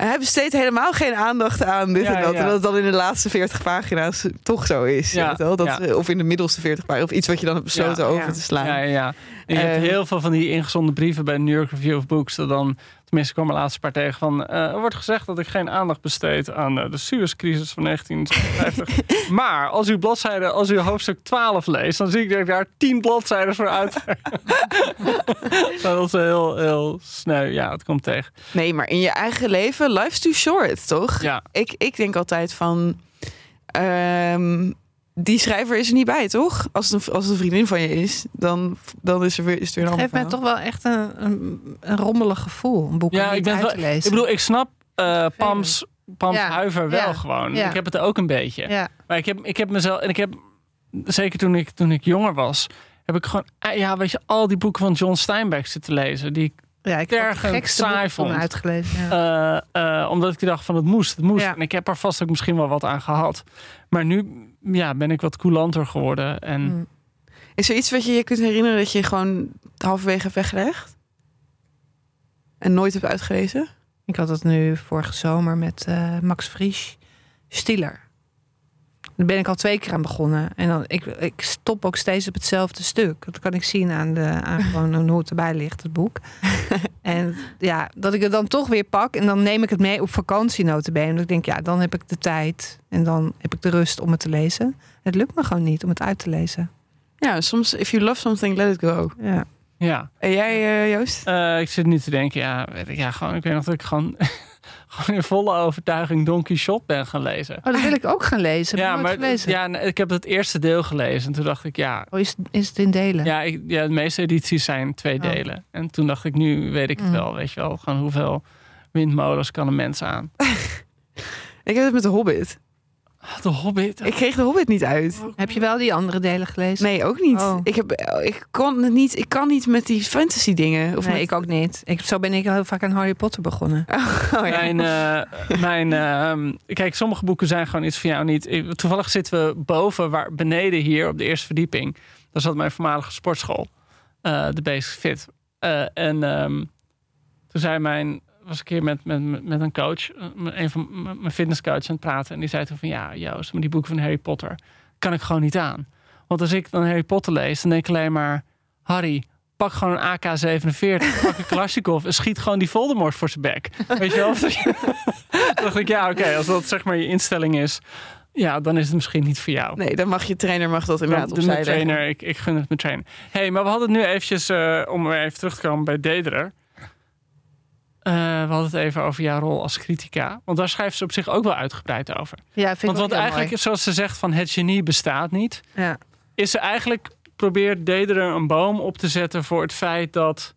Hij besteedt helemaal geen aandacht aan dit Ja, en dat. ja. En dat het dan in de laatste 40 pagina's toch zo is. Ja? Dat, eh, Of in de middelste 40 pagina's. Of iets wat je dan hebt besloten over te slaan. Ja, ja, ja. En je hebt Eh, heel veel van die ingezonden brieven bij de New York Review of Books. Dat dan, tenminste, kwam er laatst een paar tegen van. eh, er wordt gezegd dat ik geen aandacht besteed aan eh, de Suezcrisis van 1956. maar als u bladzijde, als u hoofdstuk 12 leest, dan zie ik dat ik daar 10 bladzijden voor uit. dat is heel, heel sneu. Ja, het komt tegen. Nee, maar in je eigen leven, life's too short, toch? Ja, Ik, ik denk altijd van... ehm, die schrijver is er niet bij, toch? Als het een, als het een vriendin van je is, dan, dan is, er weer, is het weer een Het ander geeft mij toch wel echt een, een, een rommelig gevoel. Een boek ja om ik, niet ben uit wel, te lezen. ik bedoel, ik snap eh, Pams, Pams Ja, huiver wel ja, gewoon. ja. Ik heb het ook een beetje. ja. Maar ik heb, ik heb mezelf, en ik heb, zeker toen ik, toen ik jonger was, heb ik gewoon, eh, ja, weet je, al die boeken van John Steinbeck zitten lezen. Die, ik, ja, ik het gekste saai boek van vond. uitgelezen. Ja. eh, eh, omdat ik dacht van het moest, het moest. Ja. En ik heb er vast ook misschien wel wat aan gehad. Maar nu ja, ben ik wat coulanter geworden. En Mm. Is er iets wat je je kunt herinneren dat je gewoon halverwege hebt weggelegd? En nooit hebt uitgelezen? Ik had het nu vorige zomer met eh, Max Frisch, Stiller. Daar ben ik al twee keer aan begonnen. En dan, ik, ik stop ook steeds op hetzelfde stuk. Dat kan ik zien aan, de, aan gewoon hoe het erbij ligt, het boek. en ja, dat ik het dan toch weer pak. En dan neem ik het mee op vakantie notabene. Omdat ik denk, ja, dan heb ik de tijd. En dan heb ik de rust om het te lezen. Het lukt me gewoon niet om het uit te lezen. Ja, soms, if you love something, let it go. Ja. ja, En jij, eh, Joost? Eh, ik zit nu te denken, ja, weet ik, ja, gewoon, ik weet nog dat ik gewoon, gewoon in volle overtuiging Don Quixote ben gaan lezen. Oh, dat wil ik ook gaan lezen. Ja, maar ja, ik heb het eerste deel gelezen. En toen dacht ik, ja, Oh, is, is het in delen? Ja, ik, ja, de meeste edities zijn twee Oh. delen. En toen dacht ik, nu weet ik het Mm. wel. Weet je wel, gewoon hoeveel windmolens kan een mens aan? Ik heb het met de Hobbit. De Hobbit. Ik kreeg de Hobbit niet uit. Heb je wel die andere delen gelezen? Nee, ook niet. Oh. Ik, heb, ik, kon het niet. ik kan niet met die fantasy dingen. Of nee, met- ik ook niet. Ik, zo ben ik heel vaak aan Harry Potter begonnen. Oh, ja. Mijn, eh, mijn, ehm, kijk, sommige boeken zijn gewoon iets voor jou niet. Ik- Toevallig zitten we boven, waar, beneden hier op de eerste verdieping. Daar zat mijn voormalige sportschool, eh, de Basic Fit. Eh, en ehm, toen zei mijn, was ik een keer met, met, met een coach, eh, een van mijn fitnesscoach aan het praten. En die zei toen van, ja Joost, maar die boeken van Harry Potter kan ik gewoon niet aan. Want als ik dan Harry Potter lees, dan denk ik alleen maar, Harry, pak gewoon een AK-47, pak een Kalashnikov en schiet gewoon die Voldemort voor zijn bek. Weet je wel? Dacht ik, ja, oké, als dat zeg maar je instelling is, ja, dan is het misschien niet voor jou. Nee, dan mag je trainer mag dat inderdaad opzij mijn trainer, ik, ik gun het mijn trainer. hey, maar we hadden het nu eventjes, eh, om weer even terug te komen bij Dederen. Eh, we hadden het even over jouw rol als critica. Want daar schrijft ze op zich ook wel uitgebreid over. Ja, vind Want wat eigenlijk, mooi. zoals ze zegt van het genie bestaat niet. Ja. Is ze eigenlijk, probeert Dederen een boom op te zetten voor het feit dat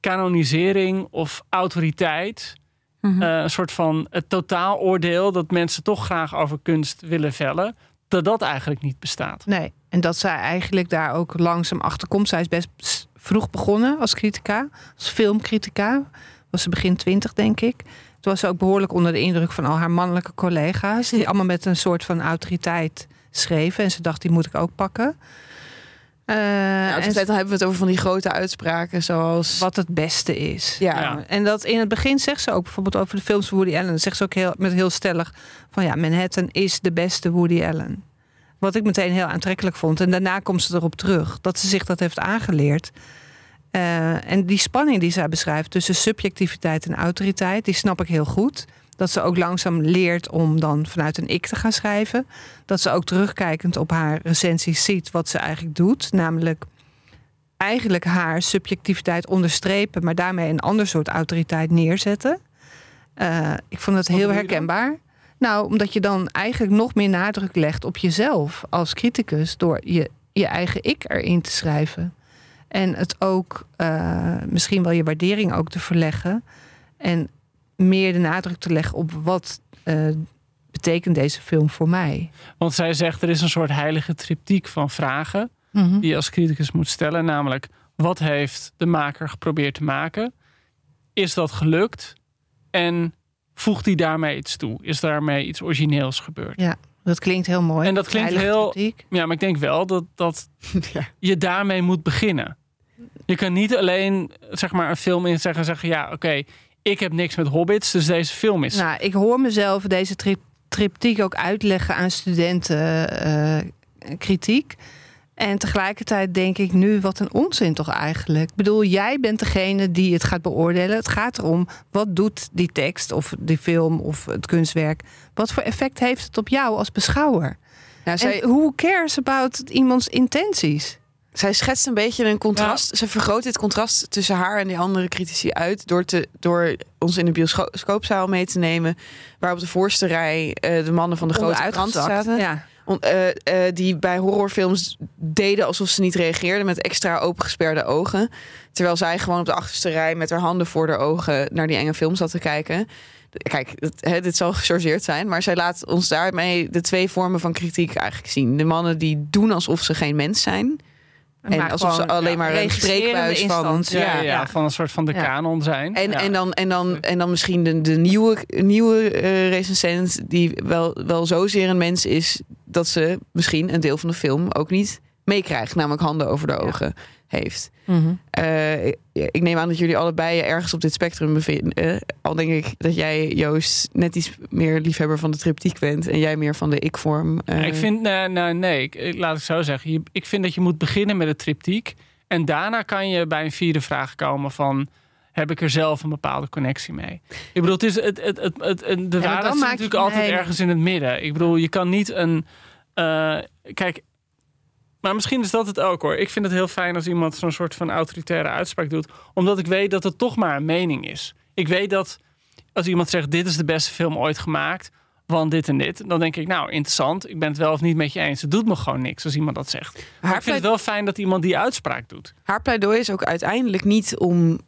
kanonisering of autoriteit... Mhm. eh, een soort van het totaaloordeel dat mensen toch graag over kunst willen vellen... dat dat eigenlijk niet bestaat. Nee, en dat zij eigenlijk daar ook langzaam achter komt. Zij is best vroeg begonnen als critica, als filmcritica. Was ze begin twintig, denk ik. Toen was ze ook behoorlijk onder de indruk van al haar mannelijke collega's. Die allemaal met een soort van autoriteit schreven. En ze dacht, die moet ik ook pakken. Eh, Ja, en dus dan hebben we het over van die grote uitspraken zoals... wat het beste is. Ja. Ja. En dat in het begin zegt ze ook bijvoorbeeld over de films van Woody Allen. Dan zegt ze ook heel, met heel stellig van ja, Manhattan is de beste Woody Allen. Wat ik meteen heel aantrekkelijk vond. En daarna komt ze erop terug dat ze zich dat heeft aangeleerd. Eh, en die spanning die zij beschrijft tussen subjectiviteit en autoriteit, die snap ik heel goed. Dat ze ook langzaam leert om dan vanuit een ik te gaan schrijven. Dat ze ook terugkijkend op haar recensies ziet wat ze eigenlijk doet. Namelijk eigenlijk haar subjectiviteit onderstrepen, maar daarmee een ander soort autoriteit neerzetten. Eh, ik vond het Wat heel herkenbaar. Nou, omdat je dan eigenlijk nog meer nadruk legt op jezelf als criticus door je, je eigen ik erin te schrijven. En het ook eh, misschien wel je waardering ook te verleggen. En meer de nadruk te leggen op wat eh, betekent deze film voor mij. Want zij zegt er is een soort heilige triptiek van vragen... Mhm. die je als criticus moet stellen. Namelijk, wat heeft de maker geprobeerd te maken? Is dat gelukt? En voegt hij daarmee iets toe? Is daarmee iets origineels gebeurd? Ja, dat klinkt heel mooi. En dat klinkt heel- kritiek. Ja, maar ik denk wel dat, dat Ja. je daarmee moet beginnen. Je kan niet alleen zeg maar, een film in zeggen, zeggen ja, oké, ik heb niks met hobbits, dus deze film is. Nou, ik hoor mezelf deze tri triptiek ook uitleggen aan studenten eh, kritiek. En tegelijkertijd denk ik nu, wat een onzin toch eigenlijk. Ik bedoel, jij bent degene die het gaat beoordelen. Het gaat erom, wat doet die tekst of die film of het kunstwerk? Wat voor effect heeft het op jou als beschouwer? Nou, zij, En who cares about iemands intenties? zij schetst een beetje een contrast. Ze vergroot dit contrast tussen haar en die andere critici uit... door, te, door ons in de bioscoopzaal mee te nemen... waar op de voorste rij eh, de mannen van de grote krant Onderuitgezakt. zaten. Ja. Eh, eh, die bij horrorfilms deden alsof ze niet reageerden... met extra opengesperde ogen. Terwijl zij gewoon op de achterste rij... met haar handen voor haar ogen naar die enge film zat te kijken... Kijk, het- hè, dit zal gechargeerd zijn, maar zij laat ons daarmee de twee vormen van kritiek eigenlijk zien. De mannen die doen alsof ze geen mens zijn. En Maar alsof ze alleen ja, maar een spreekbuis van- ja, ja, ja. van een soort van de Ja. kanon zijn. En, Ja. en, dan, en, dan, en dan misschien de, de nieuwe, nieuwe eh, recensent die wel, wel zozeer een mens is dat ze misschien een deel van de film ook niet meekrijgt, namelijk handen over de ogen heeft. Mhm. Eh, ik- ik neem aan dat jullie allebei je ergens op dit spectrum bevinden. Al denk ik dat jij, Joost, net iets meer liefhebber van de triptiek bent en jij meer van de ik-vorm. eh. Ik vind, nee, nee, nee ik, ik- laat ik zo zeggen. Je, ik vind dat je moet beginnen met het triptiek. En daarna kan je bij een vierde vraag komen van... heb ik er zelf een bepaalde connectie mee? Ik bedoel, het is het, het, het, het, de waarheid zit natuurlijk altijd ergens in het midden. Ik bedoel, je kan niet een... eh, kijk, maar misschien is dat het ook hoor. Ik vind het heel fijn als iemand zo'n soort van autoritaire uitspraak doet. Omdat ik weet dat het toch maar een mening is. Ik weet dat als iemand zegt: Dit is de beste film ooit gemaakt. Want dit en dit. Dan denk ik, nou interessant. Ik ben het wel of niet met je eens. Het doet me gewoon niks als iemand dat zegt. Maar haar, ik vind het wel fijn dat iemand die uitspraak doet. haar pleidooi is ook uiteindelijk niet om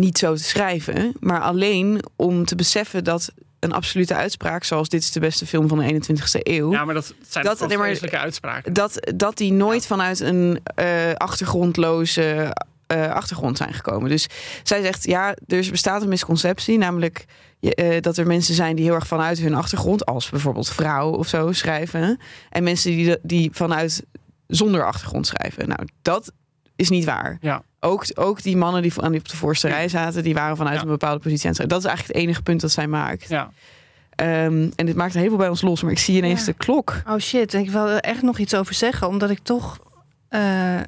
niet zo te schrijven, maar alleen om te beseffen dat een absolute uitspraak, zoals dit is de beste film van de 21ste eeuw. Ja, maar dat zijn Dat- nee, maar- uitspraken. dat, dat die nooit vanuit een eh, achtergrondloze eh, achtergrond zijn gekomen. Dus zij zegt, ja, er bestaat een misconceptie, namelijk eh, dat er mensen zijn die heel erg vanuit hun achtergrond, als bijvoorbeeld vrouw of zo, schrijven. En mensen die, die vanuit zonder achtergrond schrijven. Nou, dat is niet waar. Ja. Ook, ook die mannen die aan die op de voorste rij zaten, die waren vanuit Ja. een bepaalde positie aan het schrijven. Dat is eigenlijk het enige punt dat zij maakt. Ja. Ehm, en dit maakt een heleboel bij ons los, maar ik zie ineens Ja. de klok. Oh shit, ik wil er echt nog iets over zeggen, omdat ik toch eh,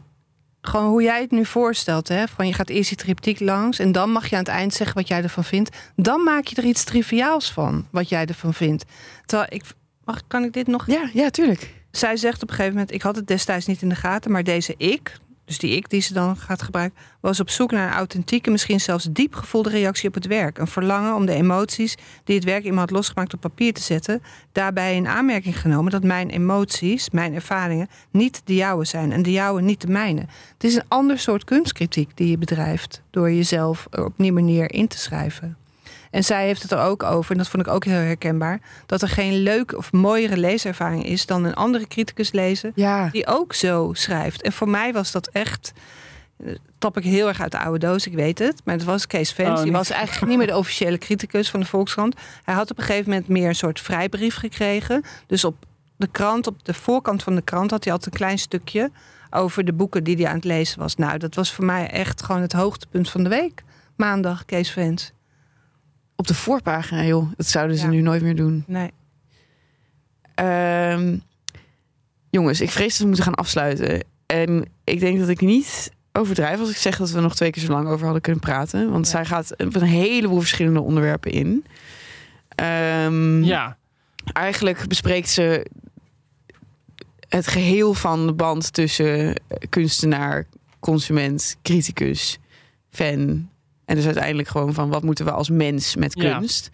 gewoon hoe jij het nu voorstelt, hè, van je gaat eerst die triptiek langs en dan mag je aan het eind zeggen wat jij ervan vindt. Dan maak je er iets triviaals van, wat jij ervan vindt. Terwijl ik, mag, kan ik dit nog? Ja, ja, tuurlijk. Zij zegt op een gegeven moment, ik had het destijds niet in de gaten, maar deze ik, dus die ik die ze dan gaat gebruiken, was op zoek naar een authentieke, misschien zelfs diep gevoelde reactie op het werk. Een verlangen om de emoties die het werk me had losgemaakt op papier te zetten. Daarbij in aanmerking genomen dat mijn emoties, mijn ervaringen, niet de jouwe zijn en de jouwe niet de mijne. Het is een ander soort kunstkritiek die je bedrijft door jezelf op die manier in te schrijven. En zij heeft het er ook over, en dat vond ik ook heel herkenbaar, dat er geen leuke of mooiere leeservaring is dan een andere criticus lezen Ja. die ook zo schrijft. En voor mij was dat echt. eh, Tap ik heel erg uit de oude doos, ik weet het. Maar het was Kees Vens. Oh, die was eigenlijk niet meer de officiële criticus van de Volkskrant. Hij had op een gegeven moment meer een soort vrijbrief gekregen. Dus op de krant, op de voorkant van de krant, had hij altijd een klein stukje over de boeken die hij aan het lezen was. Nou, dat was voor mij echt gewoon het hoogtepunt van de week. Maandag, Kees Vens. Op de voorpagina, joh. Dat zouden ze Ja. nu nooit meer doen. Nee. Ehm, jongens, ik vrees dat we moeten gaan afsluiten. En ik denk dat ik niet overdrijf als ik zeg dat we nog twee keer zo lang over hadden kunnen praten. Want Ja. zij gaat op een heleboel verschillende onderwerpen in. Ehm, ja. Eigenlijk bespreekt ze het geheel van de band tussen kunstenaar, consument, criticus, fan. En dus uiteindelijk gewoon van wat moeten we als mens met Ja. kunst.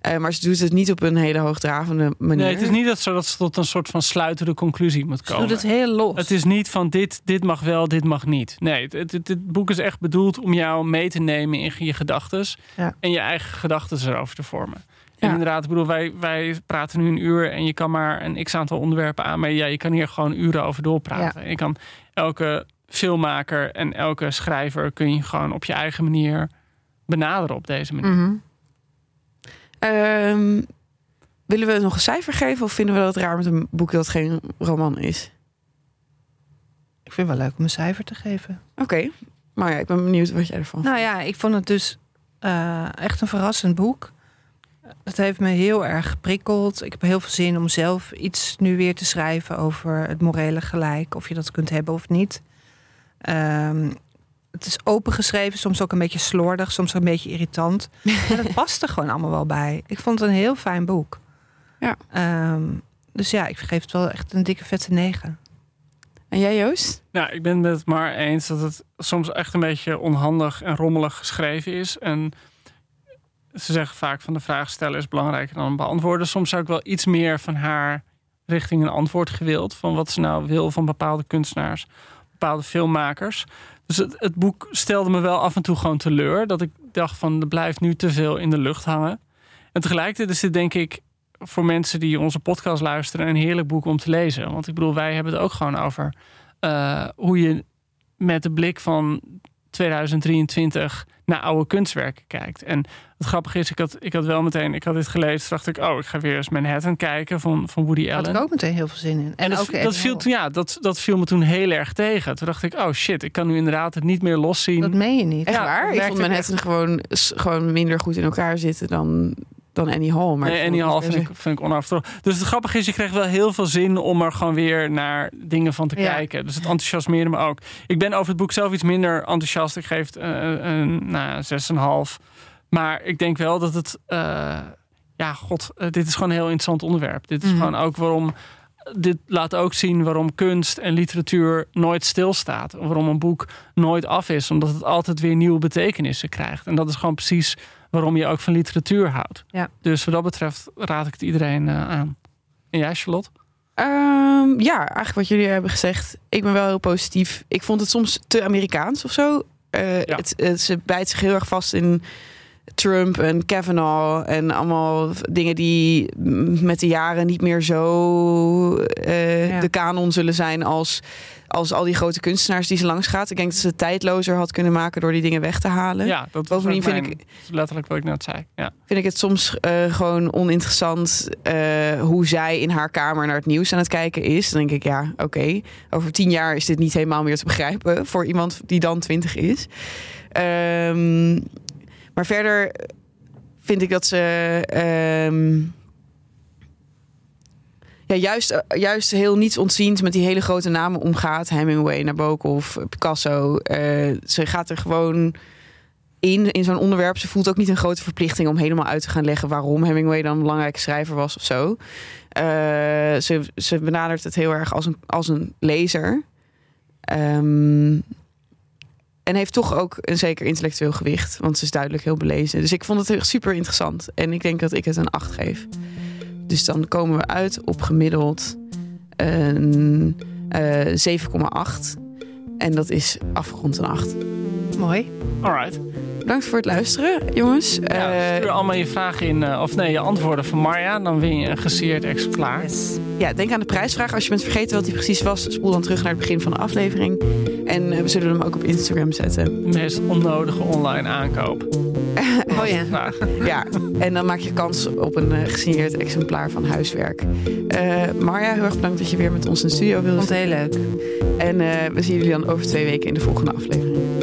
Eh, maar ze doet het niet op een hele hoogdravende manier. Nee, het is niet dat, zo dat ze tot een soort van sluitende conclusie moet Ze komen. doet het heel los. Het is niet van dit, dit mag wel, dit mag niet. Nee, het, het, het- het boek is echt bedoeld om jou mee te nemen in je gedachten. Ja. En je eigen gedachten erover te vormen. Ja. En inderdaad, ik bedoel, wij, wij praten nu een uur en je kan maar een x aantal onderwerpen aan. Maar ja, je kan hier gewoon uren over doorpraten. En je kan elke filmmaker en elke schrijver kun je gewoon op je eigen manier benaderen op deze manier. Mhm. Ehm, willen we nog een cijfer geven of vinden we dat raar met een boek dat geen roman is? Ik vind het wel leuk om een cijfer te geven. Oké, maar ja, ik ben benieuwd wat jij ervan Nou ja, ik vond het dus eh, echt een verrassend boek. Het heeft me heel erg geprikkeld. Ik heb heel veel zin om zelf iets nu weer te schrijven over het morele gelijk. Of je dat kunt hebben of niet. Ehm, het is opengeschreven, soms ook een beetje slordig, soms een beetje irritant. Maar dat past er gewoon allemaal wel bij. Ik vond het een heel fijn boek. Ja. Ehm, dus ja, ik geef het wel echt een dikke vette negen. En jij Joost? Nou, ik ben het maar eens dat het soms echt een beetje onhandig en rommelig geschreven is. En ze zeggen vaak van de vraag stellen is belangrijker dan beantwoorden. Soms zou ik wel iets meer van haar richting een antwoord gewild. Van wat ze nou wil van bepaalde kunstenaars, bepaalde filmmakers. Dus het, het boek stelde me wel af en toe gewoon teleur. Dat ik dacht van er blijft nu te veel in de lucht hangen. En tegelijkertijd is dit denk ik voor mensen die onze podcast luisteren een heerlijk boek om te lezen. Want ik bedoel, wij hebben het ook gewoon over eh, hoe je met de blik van 2023 naar oude kunstwerken kijkt. En het grappige is, ik had, ik had wel meteen, ik had dit gelezen, dacht ik, oh, ik ga weer eens Manhattan kijken van, van Woody Daar had Allen. ik ook meteen heel veel zin in. En, En dat, ook dat, viel, ja, dat, dat viel me toen heel erg tegen. Toen dacht ik, oh shit, ik kan nu inderdaad het niet meer loszien. Dat meen je niet. Echt Ja, waar? Ik vond Manhattan gewoon, s- gewoon minder goed in elkaar zitten dan, dan Annie Hall. Maar nee, half best vind ik, vind ik onaanvertrouwelijk. Dus het grappige is, je kreeg wel heel veel zin om er gewoon weer naar dingen van te Ja. kijken. Dus het enthousiasmeerde me ook. Ik ben over het boek zelf iets minder enthousiast. Ik geef het eh, een nou, 6,5. Maar ik denk wel dat het... eh, ja, god, eh, dit is gewoon een heel interessant onderwerp. Dit is Mhm. gewoon ook waarom... Dit laat ook zien waarom kunst en literatuur nooit stilstaat. Waarom een boek nooit af is. Omdat het altijd weer nieuwe betekenissen krijgt. En dat is gewoon precies waarom je ook van literatuur houdt. Ja. Dus wat dat betreft raad ik het iedereen eh, aan. En jij, Charlotte? Ehm, ja, eigenlijk wat jullie hebben gezegd. Ik ben wel heel positief. Ik vond het soms te Amerikaans of zo. Eh, het, het- ze bijt zich heel erg vast in Trump en Kavanaugh en allemaal dingen die met de jaren niet meer zo uh, Ja. de kanon zullen zijn als, als al die grote kunstenaars die ze langs gaat. Ik denk dat ze het tijdlozer had kunnen maken door die dingen weg te halen. Ja, dat Bovendien vind mijn- letterlijk wat ik net zei. Ja. vind ik het soms eh, gewoon oninteressant eh, hoe zij in haar kamer naar het nieuws aan het kijken is. Dan denk ik, ja, oké, over tien jaar is dit niet helemaal meer te begrijpen voor iemand die dan twintig is. Ehm, maar verder vind ik dat ze ehm, ja, juist, eh, juist heel niets ontziend met die hele grote namen omgaat. Hemingway, Nabokov, Picasso. Eh, ze gaat er gewoon in, in zo'n onderwerp. Ze voelt ook niet een grote verplichting om helemaal uit te gaan leggen waarom Hemingway dan een belangrijke schrijver was of zo. Eh, ze, ze benadert het heel erg als een, als een lezer. Ehm, en heeft toch ook een zeker intellectueel gewicht, want ze is duidelijk heel belezen. Dus ik vond het echt super interessant. En ik denk dat ik het een 8 geef. Dus dan komen we uit op gemiddeld een eh 7,8. En dat is afgerond een 8. Mooi. Alright. Bedankt voor het luisteren, jongens. Ja, Eh, stuur allemaal je vragen in, eh, of nee, je antwoorden van Marja. Dan win je een geseerd exemplaar. ja, denk aan de prijsvraag. Als je bent vergeten wat die precies was, spoel dan terug naar het begin van de aflevering. En eh, we zullen hem ook op Instagram zetten. De meest onnodige online aankoop. Oh ja. Ja, en dan maak je kans op een gesigneerd exemplaar van huiswerk. Eh Marja, heel erg bedankt dat je weer met ons in de studio wilde Vond heel leuk. En eh, we zien jullie dan over twee weken in de volgende aflevering.